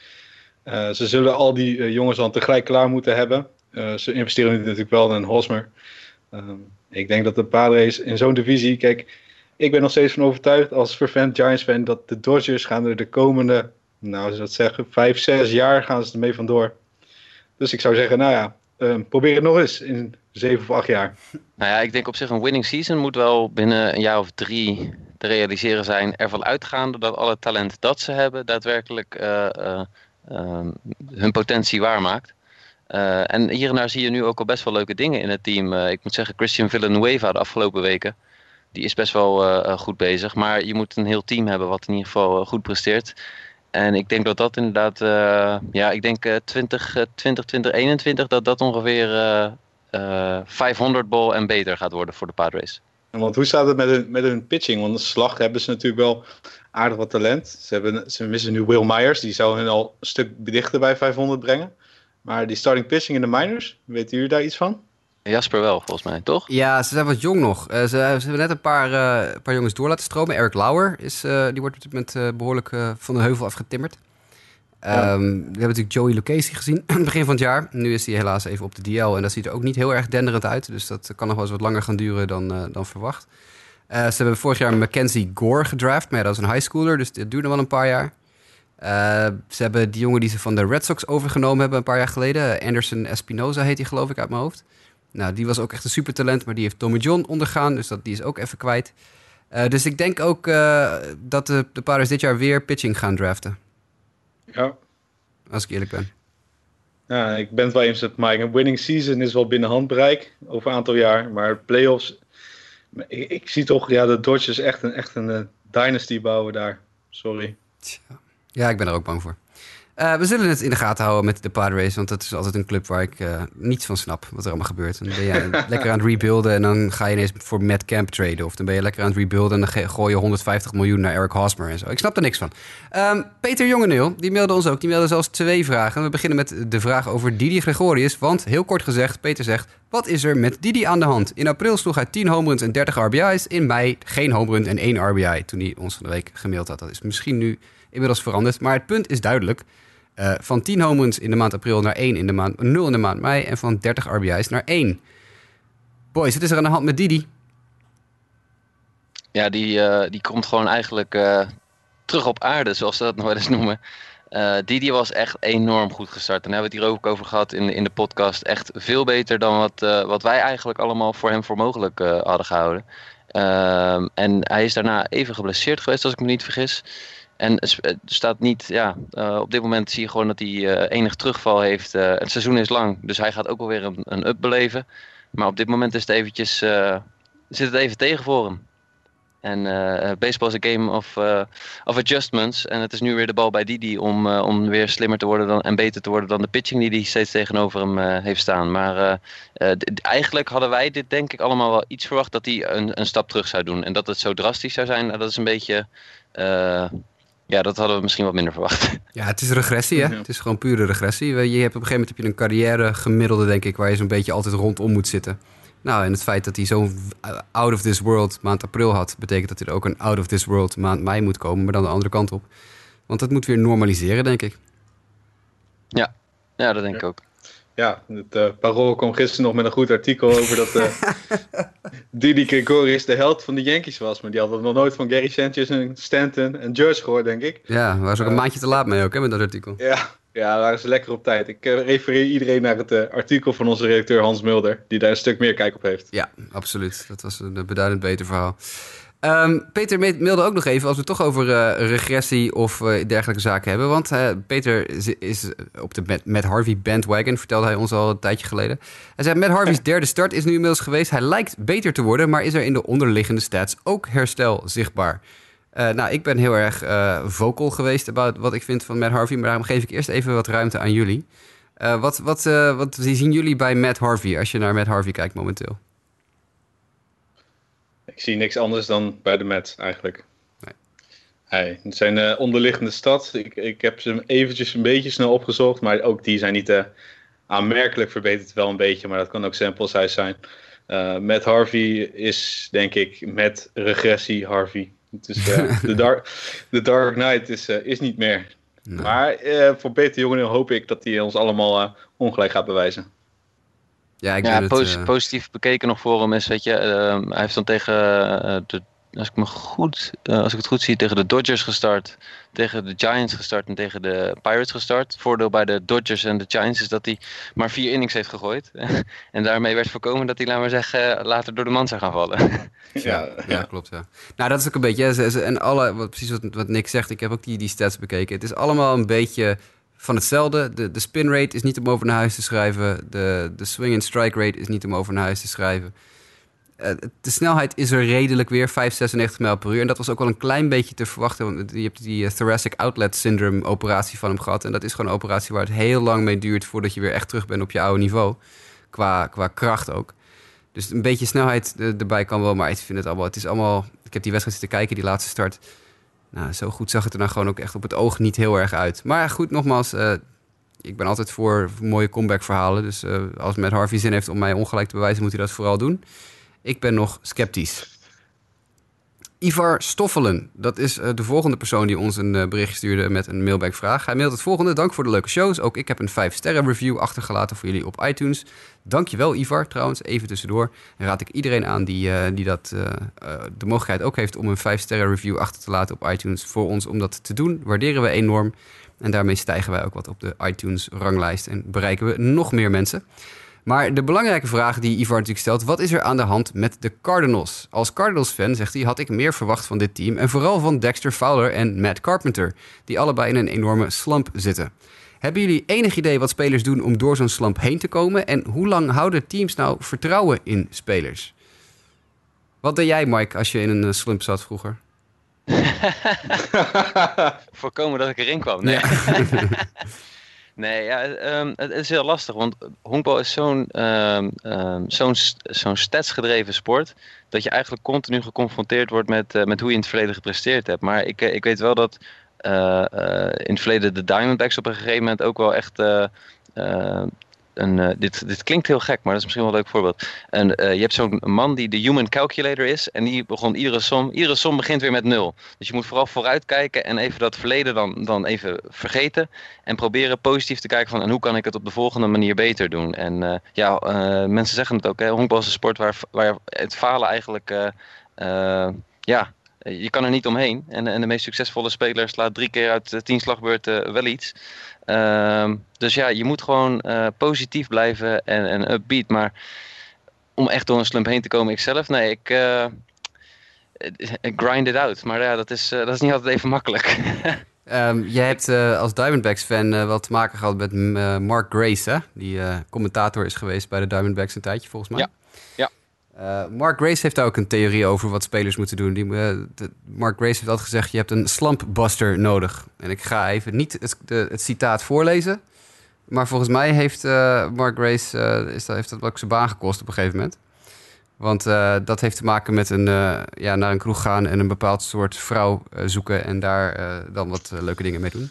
ze zullen al die jongens dan tegelijk klaar moeten hebben. Ze investeren nu natuurlijk wel in Hosmer. Ehm, ik denk dat de Padres in zo'n divisie. Kijk, ik ben nog steeds van overtuigd als vervent Giants fan dat de Dodgers gaan er de komende, nou ze dat zeggen, vijf, zes jaar gaan ze ermee vandoor. Dus ik zou zeggen, nou ja, uh, probeer het nog eens in zeven of acht jaar. Nou ja, ik denk op zich een winning season moet wel binnen een jaar of drie te realiseren zijn. Ervan uitgaande dat alle talent dat ze hebben daadwerkelijk uh, uh, hun potentie waarmaakt. Uh, en hier en daar zie je nu ook al best wel leuke dingen in het team. ik moet zeggen, Christian Villanueva de afgelopen weken die is best wel goed bezig. Maar je moet een heel team hebben wat in ieder geval goed presteert. En ik denk dat dat inderdaad, uh, ja, ik denk 20, 20, 20, 21, dat dat ongeveer 500 ball en beter gaat worden voor de Padres. Want hoe staat het met hun, met hun pitching? Want de slag hebben ze natuurlijk wel aardig wat talent. Ze, hebben, ze missen nu Will Myers, die zou hun al een stuk dichter bij 500 brengen. Maar die starting pitching in de minors, weten jullie daar iets van? Jasper wel, volgens mij, toch? Ja, ze zijn wat jong nog. Uh, ze, ze, hebben net een paar, uh, paar jongens door laten stromen. Eric Lauer, is, uh, die wordt met behoorlijk van de heuvel afgetimmerd. Ja. Um, we hebben natuurlijk Joey Lucchesi gezien begin van het jaar. Nu is hij helaas even op de DL en dat ziet er ook niet heel erg denderend uit. Dus dat kan nog wel eens wat langer gaan duren dan, dan verwacht. ze hebben vorig jaar Mackenzie Gore gedraft, maar ja, dat is een high schooler, dus dit duurde wel een paar jaar. ze hebben die jongen die ze van de Red Sox overgenomen hebben een paar jaar geleden. Anderson Espinoza heet hij geloof ik uit mijn hoofd. Nou, die was ook echt een supertalent, maar die heeft Tommy John ondergaan. Dus dat, die is ook even kwijt. Uh, dus ik denk ook uh, dat de, de Padres dit jaar weer pitching gaan draften. Ja. Als ik eerlijk ben. Ja, ik ben het wel eens met Mike. Een winning season is wel binnen handbereik over een aantal jaar. Maar playoffs... Ik, ik zie toch ja, de Dodgers echt een, echt een uh, dynasty bouwen daar. Sorry. Tja. Ja, ik ben er ook bang voor. Uh, we zullen het in de gaten houden met de Padres, want dat is altijd een club waar ik uh, niets van snap wat er allemaal gebeurt. Dan ben je lekker aan het rebuilden en dan ga je ineens voor Matt Camp traden. Of dan ben je lekker aan het rebuilden en dan gooi je 150 miljoen naar Eric Hosmer en zo. Ik snap er niks van. Um, Peter Jongeneel, die mailde ons ook. Die mailde zelfs twee vragen. We beginnen met de vraag over Didi Gregorius. Want, heel kort gezegd, Peter zegt... Wat is er met Didi aan de hand? In april sloeg hij 10 home runs en 30 RBI's. In mei geen home run en 1 RBI toen hij ons van de week gemaild had. Dat is misschien nu inmiddels veranderd. Maar het punt is duidelijk... Uh, van 10 home runs in de maand april naar 1 in de maand 0 in de maand mei. En van 30 RBI's naar 1. Boys, wat is er aan de hand met Didi? Ja, die, uh, die komt gewoon eigenlijk uh, terug op aarde, zoals ze dat nog wel eens noemen. Didi was echt enorm goed gestart. En daar hebben we het hier ook over gehad in, in de podcast. Echt veel beter dan wat, wat wij eigenlijk allemaal voor hem voor mogelijk hadden gehouden. Ehm, en hij is daarna even geblesseerd geweest, als ik me niet vergis. En er staat niet, ja, uh, op dit moment zie je gewoon dat hij uh, enig terugval heeft. Uh, het seizoen is lang, dus hij gaat ook wel weer een, een up beleven. Maar op dit moment is het eventjes, zit het even tegen voor hem. En baseball is een game of, of adjustments. En het is nu weer de bal bij Didi om, om weer slimmer te worden dan, en beter te worden dan de pitching die hij steeds tegenover hem heeft staan. Maar eigenlijk hadden wij dit denk ik allemaal wel iets verwacht dat hij een, een stap terug zou doen. En dat het zo drastisch zou zijn, dat is een beetje... Ja, dat hadden we misschien wat minder verwacht. Ja, het is regressie, hè? Het is gewoon pure regressie. Je hebt op een gegeven moment heb je een carrière gemiddelde, denk ik, waar je zo'n beetje altijd rondom moet zitten. Nou, en het feit dat hij zo'n out of this world maand april had, betekent dat hij er ook een out of this world maand mei moet komen, maar dan de andere kant op. Want dat moet weer normaliseren, denk ik. Ja, ja dat denk ik ook. Ja, het uh, Parool kwam gisteren nog met een goed artikel over dat uh, Didi Gregorius de held van de Yankees was. Maar die hadden nog nooit van Gary Sanchez en Stanton en George gehoord, denk ik. Ja, ze ook een maandje te laat mee ook, hè, met dat artikel. Ja, ja waren ze lekker op tijd. Ik refereer iedereen naar het artikel van onze redacteur Hans Mulder, die daar een stuk meer kijk op heeft. Ja, absoluut. Dat was een beduidend beter verhaal. Um, Peter mailde ook nog even als we het toch over uh, regressie of uh, dergelijke zaken hebben. Want uh, Peter is, is, op de Matt, Harvey bandwagon, vertelde hij ons al een tijdje geleden. Hij zei, Matt Harvey's derde start is nu inmiddels geweest. Hij lijkt beter te worden, maar is er in de onderliggende stats ook herstel zichtbaar? nou, ik ben heel erg vocal geweest about wat ik vind van Matt Harvey, maar daarom geef ik eerst even wat ruimte aan jullie. wat, wat, wat zien jullie bij Matt Harvey als je naar Matt Harvey kijkt momenteel? Ik zie niks anders dan bij de Mets eigenlijk. Nee. Hey, het zijn uh, onderliggende stad. Ik, ik heb ze eventjes een beetje snel opgezocht, maar ook die zijn niet uh, aanmerkelijk verbeterd. Wel een beetje, maar dat kan ook sample size zijn. Uh, met Harvey is denk ik met regressie Harvey. Dus de, dark, de Dark Knight is, is niet meer. Nee. Maar voor Peter Jongen hoop ik dat hij ons allemaal ongelijk gaat bewijzen. Ja, ik ja het, positief bekeken nog voor hem is, weet je, uh, hij heeft dan tegen uh, de als ik, me goed, eh, als ik het goed zie, tegen de Dodgers gestart. Tegen de Giants gestart en tegen de Pirates gestart. Voordeel bij de Dodgers en de Giants is dat hij maar vier innings heeft gegooid. en daarmee werd voorkomen dat hij, laten we zeggen, later door de man zou gaan vallen. Ja, Ja, klopt. Ja. Nou, dat is ook een beetje. En alle, wat, precies wat, wat Nick zegt, ik heb ook die, die stats bekeken. Het is allemaal een beetje van hetzelfde. De, de spin rate is niet om over naar huis te schrijven. De, de swing and strike rate is niet om over naar huis te schrijven. Eh, de snelheid is er redelijk weer, 596 mijl per uur. En dat was ook wel een klein beetje te verwachten. Want je hebt die eh, thoracic outlet syndrome operatie van hem gehad. En dat is gewoon een operatie waar het heel lang mee duurt voordat je weer echt terug bent op je oude niveau. Qua, qua kracht ook. Dus een beetje snelheid eh, erbij kan wel, maar ik vind het allemaal. Het is allemaal. Ik heb die wedstrijd zitten kijken, die laatste start. Nou, zo goed zag het er nou gewoon ook echt op het oog niet heel erg uit. Maar goed, nogmaals, eh, ik ben altijd voor mooie comeback verhalen. Dus eh, als Matt Harvey zin heeft om mij ongelijk te bewijzen, moet hij dat vooral doen. Ik ben nog sceptisch. Ivar Stoffelen, dat is eh, de volgende persoon die ons een eh, bericht stuurde met een mailback-vraag. Hij mailt het volgende: Dank voor de leuke shows. Ook ik heb een 5-sterren review achtergelaten voor jullie op iTunes. Dankjewel, Ivar. Trouwens, even tussendoor. En raad ik iedereen aan die, eh, die dat, de mogelijkheid ook heeft om een 5-sterren review achter te laten op iTunes voor ons om dat te doen. Waarderen we enorm. En daarmee stijgen wij ook wat op de iTunes-ranglijst en bereiken we nog meer mensen. Maar de belangrijke vraag die Ivar natuurlijk stelt: wat is er aan de hand met de Cardinals? Als Cardinals-fan, zegt hij, had ik meer verwacht van dit team. En vooral van Dexter Fowler en Matt Carpenter, die allebei in een enorme slump zitten. Hebben jullie enig idee wat spelers doen om door zo'n slump heen te komen? En hoe lang houden teams nou vertrouwen in spelers? Wat deed jij, Mike, als je in een eh, slump zat vroeger? Voorkomen dat ik erin kwam. Nee, nee ja, ehm, het is heel lastig. Want honkbal is zo'n ehm, zo'n zo'n statsgedreven sport. Dat je eigenlijk continu geconfronteerd wordt met, eh, met hoe je in het verleden gepresteerd hebt. Maar ik, eh, ik weet wel dat eh, in het verleden de Diamondbacks op een gegeven moment ook wel echt. Eh, dit, dit klinkt heel gek, maar dat is misschien wel een leuk voorbeeld. En, eh, je hebt zo'n man die de human calculator is. En die begon iedere som. Iedere som begint weer met nul. Dus je moet vooral vooruitkijken en even dat verleden dan, dan even vergeten. En proberen positief te kijken van en hoe kan ik het op de volgende manier beter doen. En eh, ja, mensen zeggen het ook. Hè, honkbal is een sport waar, waar het falen eigenlijk. ja, je kan er niet omheen. En, en de meest succesvolle speler slaat drie keer uit eh, tien slagbeurten wel iets. Ehm, dus ja, je moet gewoon eh, positief blijven en, en upbeat. Maar om echt door een slump heen te komen, ikzelf, nee, ik, eh, grind it out. Maar ja, dat is, eh, dat is niet altijd even makkelijk. Ehm, jij hebt eh, als Diamondbacks-fan eh, wel te maken gehad met eh, Mark Grace, hè? Die eh, commentator is geweest bij de Diamondbacks een tijdje, volgens mij. Ja, ja. Eh, Mark Grace heeft daar ook een theorie over wat spelers moeten doen. Die, eh, Mark Grace heeft altijd gezegd, je hebt een slumpbuster nodig. En ik ga even niet het, citaat voorlezen. Maar volgens mij heeft eh, Mark Grace is dat, heeft dat ook zijn baan gekost op een gegeven moment. Want dat heeft te maken met een, ja, naar een kroeg gaan en een bepaald soort vrouw zoeken en daar dan wat leuke dingen mee doen.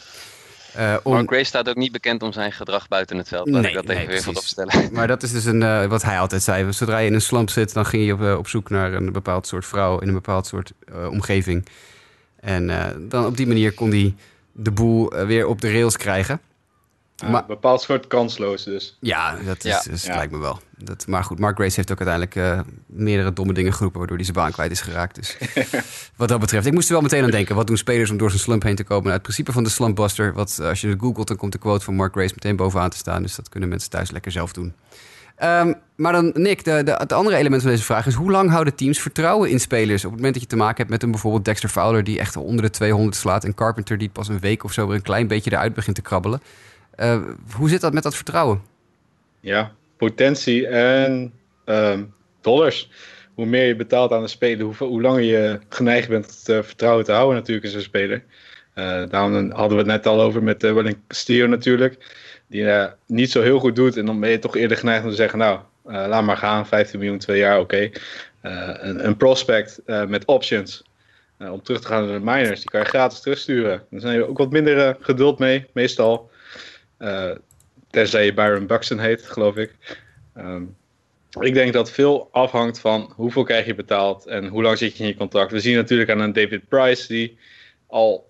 Eh, om- Mark Grace staat ook niet bekend om zijn gedrag buiten het veld. Laat Nee, ik dat nee, even weer precies. vooropstellen. Maar dat is dus een, eh, wat hij altijd zei. Zodra je in een slump zit, dan ging je op, eh, op zoek naar een bepaald soort vrouw in een bepaald soort eh, omgeving. En eh, dan op die manier kon hij de boel weer op de rails krijgen. Ja, Maar- Een bepaald soort kansloos dus. Ja, dat, is, Ja. dus Ja. lijkt me wel. Dat, maar goed, Mark Grace heeft ook uiteindelijk eh, meerdere domme dingen geroepen... waardoor hij zijn baan kwijt is geraakt. Dus wat dat betreft. Ik moest er wel meteen aan denken. Wat doen spelers om door zijn slump heen te komen? Nou, het principe van de slumpbuster... Wat, eh, als je het googelt, dan komt de quote van Mark Grace meteen bovenaan te staan. Dus dat kunnen mensen thuis lekker zelf doen. Ehm, maar dan, Nick, de, de, het andere element van deze vraag is... hoe lang houden teams vertrouwen in spelers... op het moment dat je te maken hebt met een bijvoorbeeld Dexter Fowler... die echt onder de 200 slaat... en Carpenter die pas een week of zo weer een klein beetje eruit begint te krabbelen. Eh, hoe zit dat met dat vertrouwen? Ja, potentie en ehm, dollars. Hoe meer je betaalt aan een speler, hoe, hoe langer je geneigd bent het eh, vertrouwen te houden natuurlijk in zo'n speler. Eh, daarom hadden we het net al over met uh, Welling Castillo natuurlijk. Die niet zo heel goed doet en dan ben je toch eerder geneigd om te zeggen, nou, laat maar gaan, 15 miljoen, twee jaar, oké. Een, een prospect met options om terug te gaan naar de miners, die kan je gratis terugsturen. Daar zijn je ook wat minder geduld mee, meestal. Eh, Tenzij je Byron Buxton heet, geloof ik. Ehm, ik denk dat veel afhangt van hoeveel krijg je betaald en hoe lang zit je in je contract. We zien natuurlijk aan een David Price die al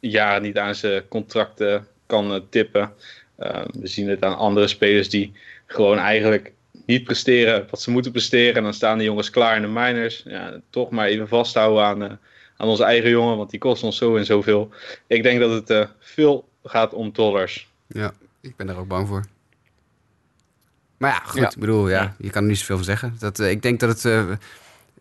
jaren niet aan zijn contracten kan uh, tippen. Uh, we zien het aan andere spelers die gewoon eigenlijk niet presteren wat ze moeten presteren. En dan staan de jongens klaar in de minors. Ja, toch maar even vasthouden aan, uh, aan onze eigen jongen, want die kost ons zo en zoveel. Ik denk dat het uh, veel gaat om dollars. Ja, ik ben daar ook bang voor. Maar ja, goed. Ja. Ik bedoel, ja, je kan er niet zoveel van zeggen. Dat, uh, ik denk dat het... Uh,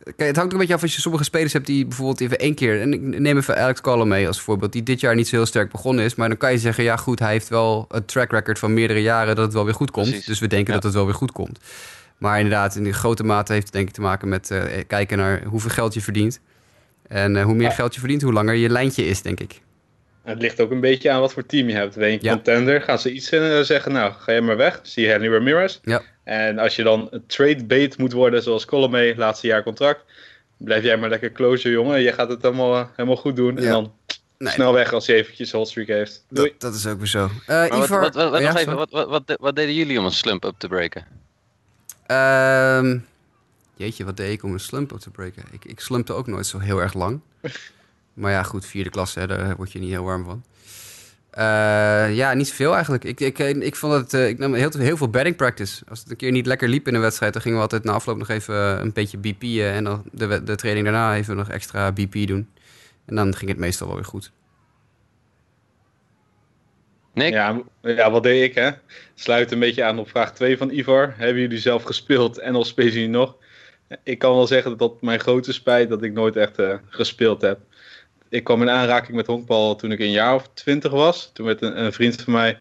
kijk, het hangt ook een beetje af als je sommige spelers hebt die bijvoorbeeld even één keer... En ik neem even Alex Collum mee als voorbeeld, die dit jaar niet zo heel sterk begonnen is. Maar dan kan je zeggen, ja goed, hij heeft wel een track record van meerdere jaren dat het wel weer goed komt. Precies. Dus we denken ja. dat het wel weer goed komt. Maar inderdaad, in de grote mate heeft het denk ik te maken met uh, kijken naar hoeveel geld je verdient. En hoe meer geld je verdient, hoe langer je lijntje is, denk ik. Het ligt ook een beetje aan wat voor team je hebt. Ben je een ja. contender, gaan ze iets uh, zeggen, nou, ga je maar weg. Zie je Henry Ramirez. Ja. En als je dan een trade bait moet worden, zoals Colomé, laatste jaar contract, blijf jij maar lekker closure, jongen. Je gaat het helemaal, uh, helemaal goed doen. Ja. En dan nee. snel weg als hij eventjes hotstreak heeft. Doei. Dat, dat, is ook weer zo. Uh, Ivor, wat, wat, wat, ja, even, wat, wat, wat, deden jullie om een slump up te breken? Um, jeetje, wat deed ik om een slump up te breken? Ik, ik slumpte ook nooit zo heel erg lang. Maar ja, goed, vierde klasse, hè, daar word je niet heel warm van. Uh, ja, niet zoveel eigenlijk. Ik, ik, ik vond het, uh, ik nam heel, heel veel batting practice. Als het een keer niet lekker liep in een wedstrijd, dan gingen we altijd na afloop nog even een beetje BP'en. En dan de, de training daarna even nog extra BP doen. En dan ging het meestal wel weer goed. Nick? Ja, ja, wat deed ik hè? Sluit een beetje aan op vraag 2 van Ivar. Hebben jullie zelf gespeeld en of spelen jullie nog? Ik kan wel zeggen dat mijn grote spijt dat ik nooit echt uh, gespeeld heb ik kwam in aanraking met honkbal toen ik een jaar of twintig was. Toen werd een, een vriend van mij,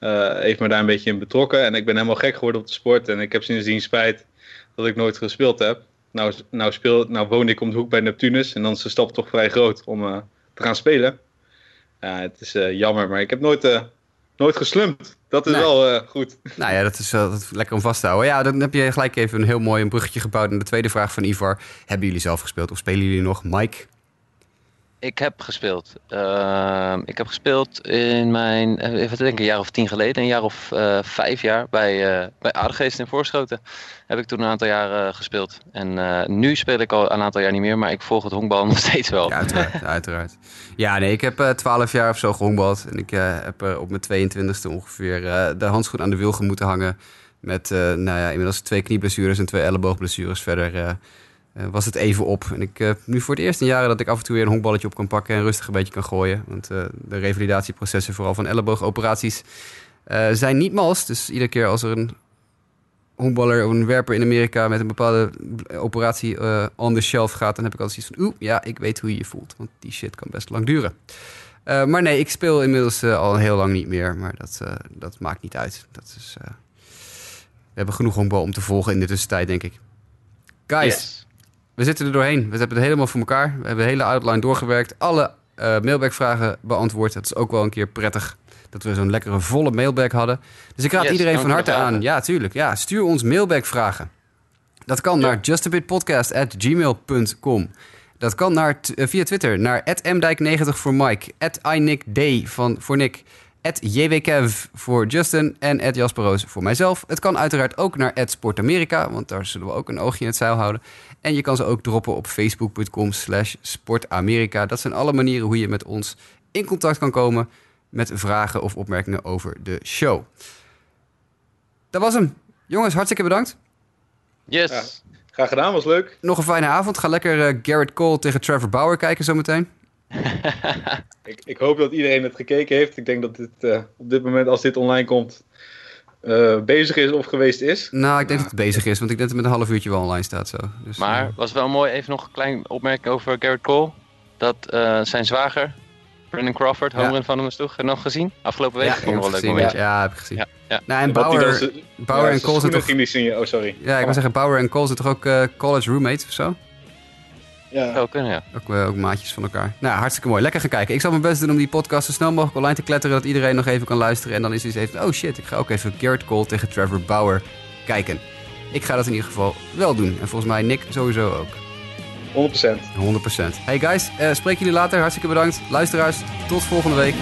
uh, heeft me daar een beetje in betrokken. En ik ben helemaal gek geworden op de sport. En ik heb sindsdien spijt dat ik nooit gespeeld heb. Nou, nou, speel, nou woon ik om de hoek bij Neptunus. En dan is de stap toch vrij groot om uh, te gaan spelen. Ja, het is uh, jammer, maar ik heb nooit, nooit geslumpt. Dat is nee. wel goed. Nou ja, dat is, dat is lekker om vast te houden. Ja, dan heb je gelijk even een heel mooi een bruggetje gebouwd. En de tweede vraag van Ivar. Hebben jullie zelf gespeeld of spelen jullie nog? Mike? Ik heb gespeeld. Uh, ik heb gespeeld in mijn, even denken, een jaar of tien geleden, een jaar of uh, vijf jaar bij, uh, bij Aardegeest in Voorschoten. Heb ik toen een aantal jaar gespeeld. En eh, nu speel ik al een aantal jaar niet meer, maar ik volg het honkbal nog steeds wel. Ja, uiteraard. uiteraard. Ja, nee, ik heb twaalf jaar of zo gehonkbald. En ik heb op mijn 22e ongeveer de handschoen aan de wilgen moeten hangen. Met, nou ja, inmiddels twee knieblessures en twee elleboogblessures verder was het even op. En ik uh, nu voor het eerst in jaren dat ik af en toe weer een honkballetje op kan pakken en rustig een beetje kan gooien. Want uh, de revalidatieprocessen, vooral van elleboogoperaties, zijn niet mals. Dus iedere keer als er een honkballer of een werper in Amerika met een bepaalde operatie on the shelf gaat, dan heb ik altijd iets van, oeh, ja, ik weet hoe je je voelt. Want die shit kan best lang duren. maar nee, ik speel inmiddels al heel lang niet meer. Maar dat, dat maakt niet uit. Dat is, we hebben genoeg honkbal om te volgen in de tussentijd, denk ik. Guys. We zitten er doorheen. We hebben het helemaal voor elkaar. We hebben de hele outline doorgewerkt. Alle uh, mailbackvragen beantwoord. Dat is ook wel een keer prettig dat we zo'n lekkere volle mailback hadden. Dus ik raad yes, iedereen van harte aan. Ja, tuurlijk. Ja, stuur ons mailbackvragen. Dat kan ja. naar justabitpodcast.gmail.com. Dat kan naar uh, via Twitter naar mdijk90 voor Mike, @inickd van voor Nick, JWKev voor Justin en Jasperoos voor mijzelf. Het kan uiteraard ook naar Sportamerika, want daar zullen we ook een oogje in het zeil houden. En je kan ze ook droppen op facebook.com slash sportamerika. Dat zijn alle manieren hoe je met ons in contact kan komen met vragen of opmerkingen over de show. Dat was hem. Jongens, hartstikke bedankt. Yes. Ja, graag gedaan, was leuk. Nog een fijne avond. Ga lekker uh, Garrett Cole tegen Trevor Bauer kijken zometeen. ik, ik, hoop dat iedereen het gekeken heeft. Ik denk dat dit uh, op dit moment, als dit online komt, uh, bezig is of geweest is. Nou, ik denk dat het bezig is, want ik denk dat het met een half uurtje wel online staat. Zo. Dus, maar uh, was wel mooi, even nog een klein opmerking over Garrett Cole. Dat uh, zijn zwager, Brandon Crawford, homer ja. van hem is toch nog gezien? Afgelopen week? Ja, vond wel leuk momentje. Ja, heb ik gezien. Ja, ja. Nou, en Bauer, ze, Bauer ja, en Cole zitten toch... Oh, sorry. Ja, ik wil zeggen, Bauer en Cole zitten toch ook college roommates of zo? Ja. Zou kunnen, ja. Ook, uh, ook maatjes van elkaar. Nou, hartstikke mooi. Lekker gaan kijken. Ik zal mijn best doen om die podcast zo snel mogelijk online te kletteren... dat iedereen nog even kan luisteren. En dan is hij even... Oh shit, ik ga ook even Garrett Cole tegen Trevor Bauer kijken. Ik ga dat in ieder geval wel doen. En volgens mij Nick sowieso ook. 100%. 100%. Hey guys, uh, spreek jullie later. Hartstikke bedankt. Luisteraars, tot volgende week.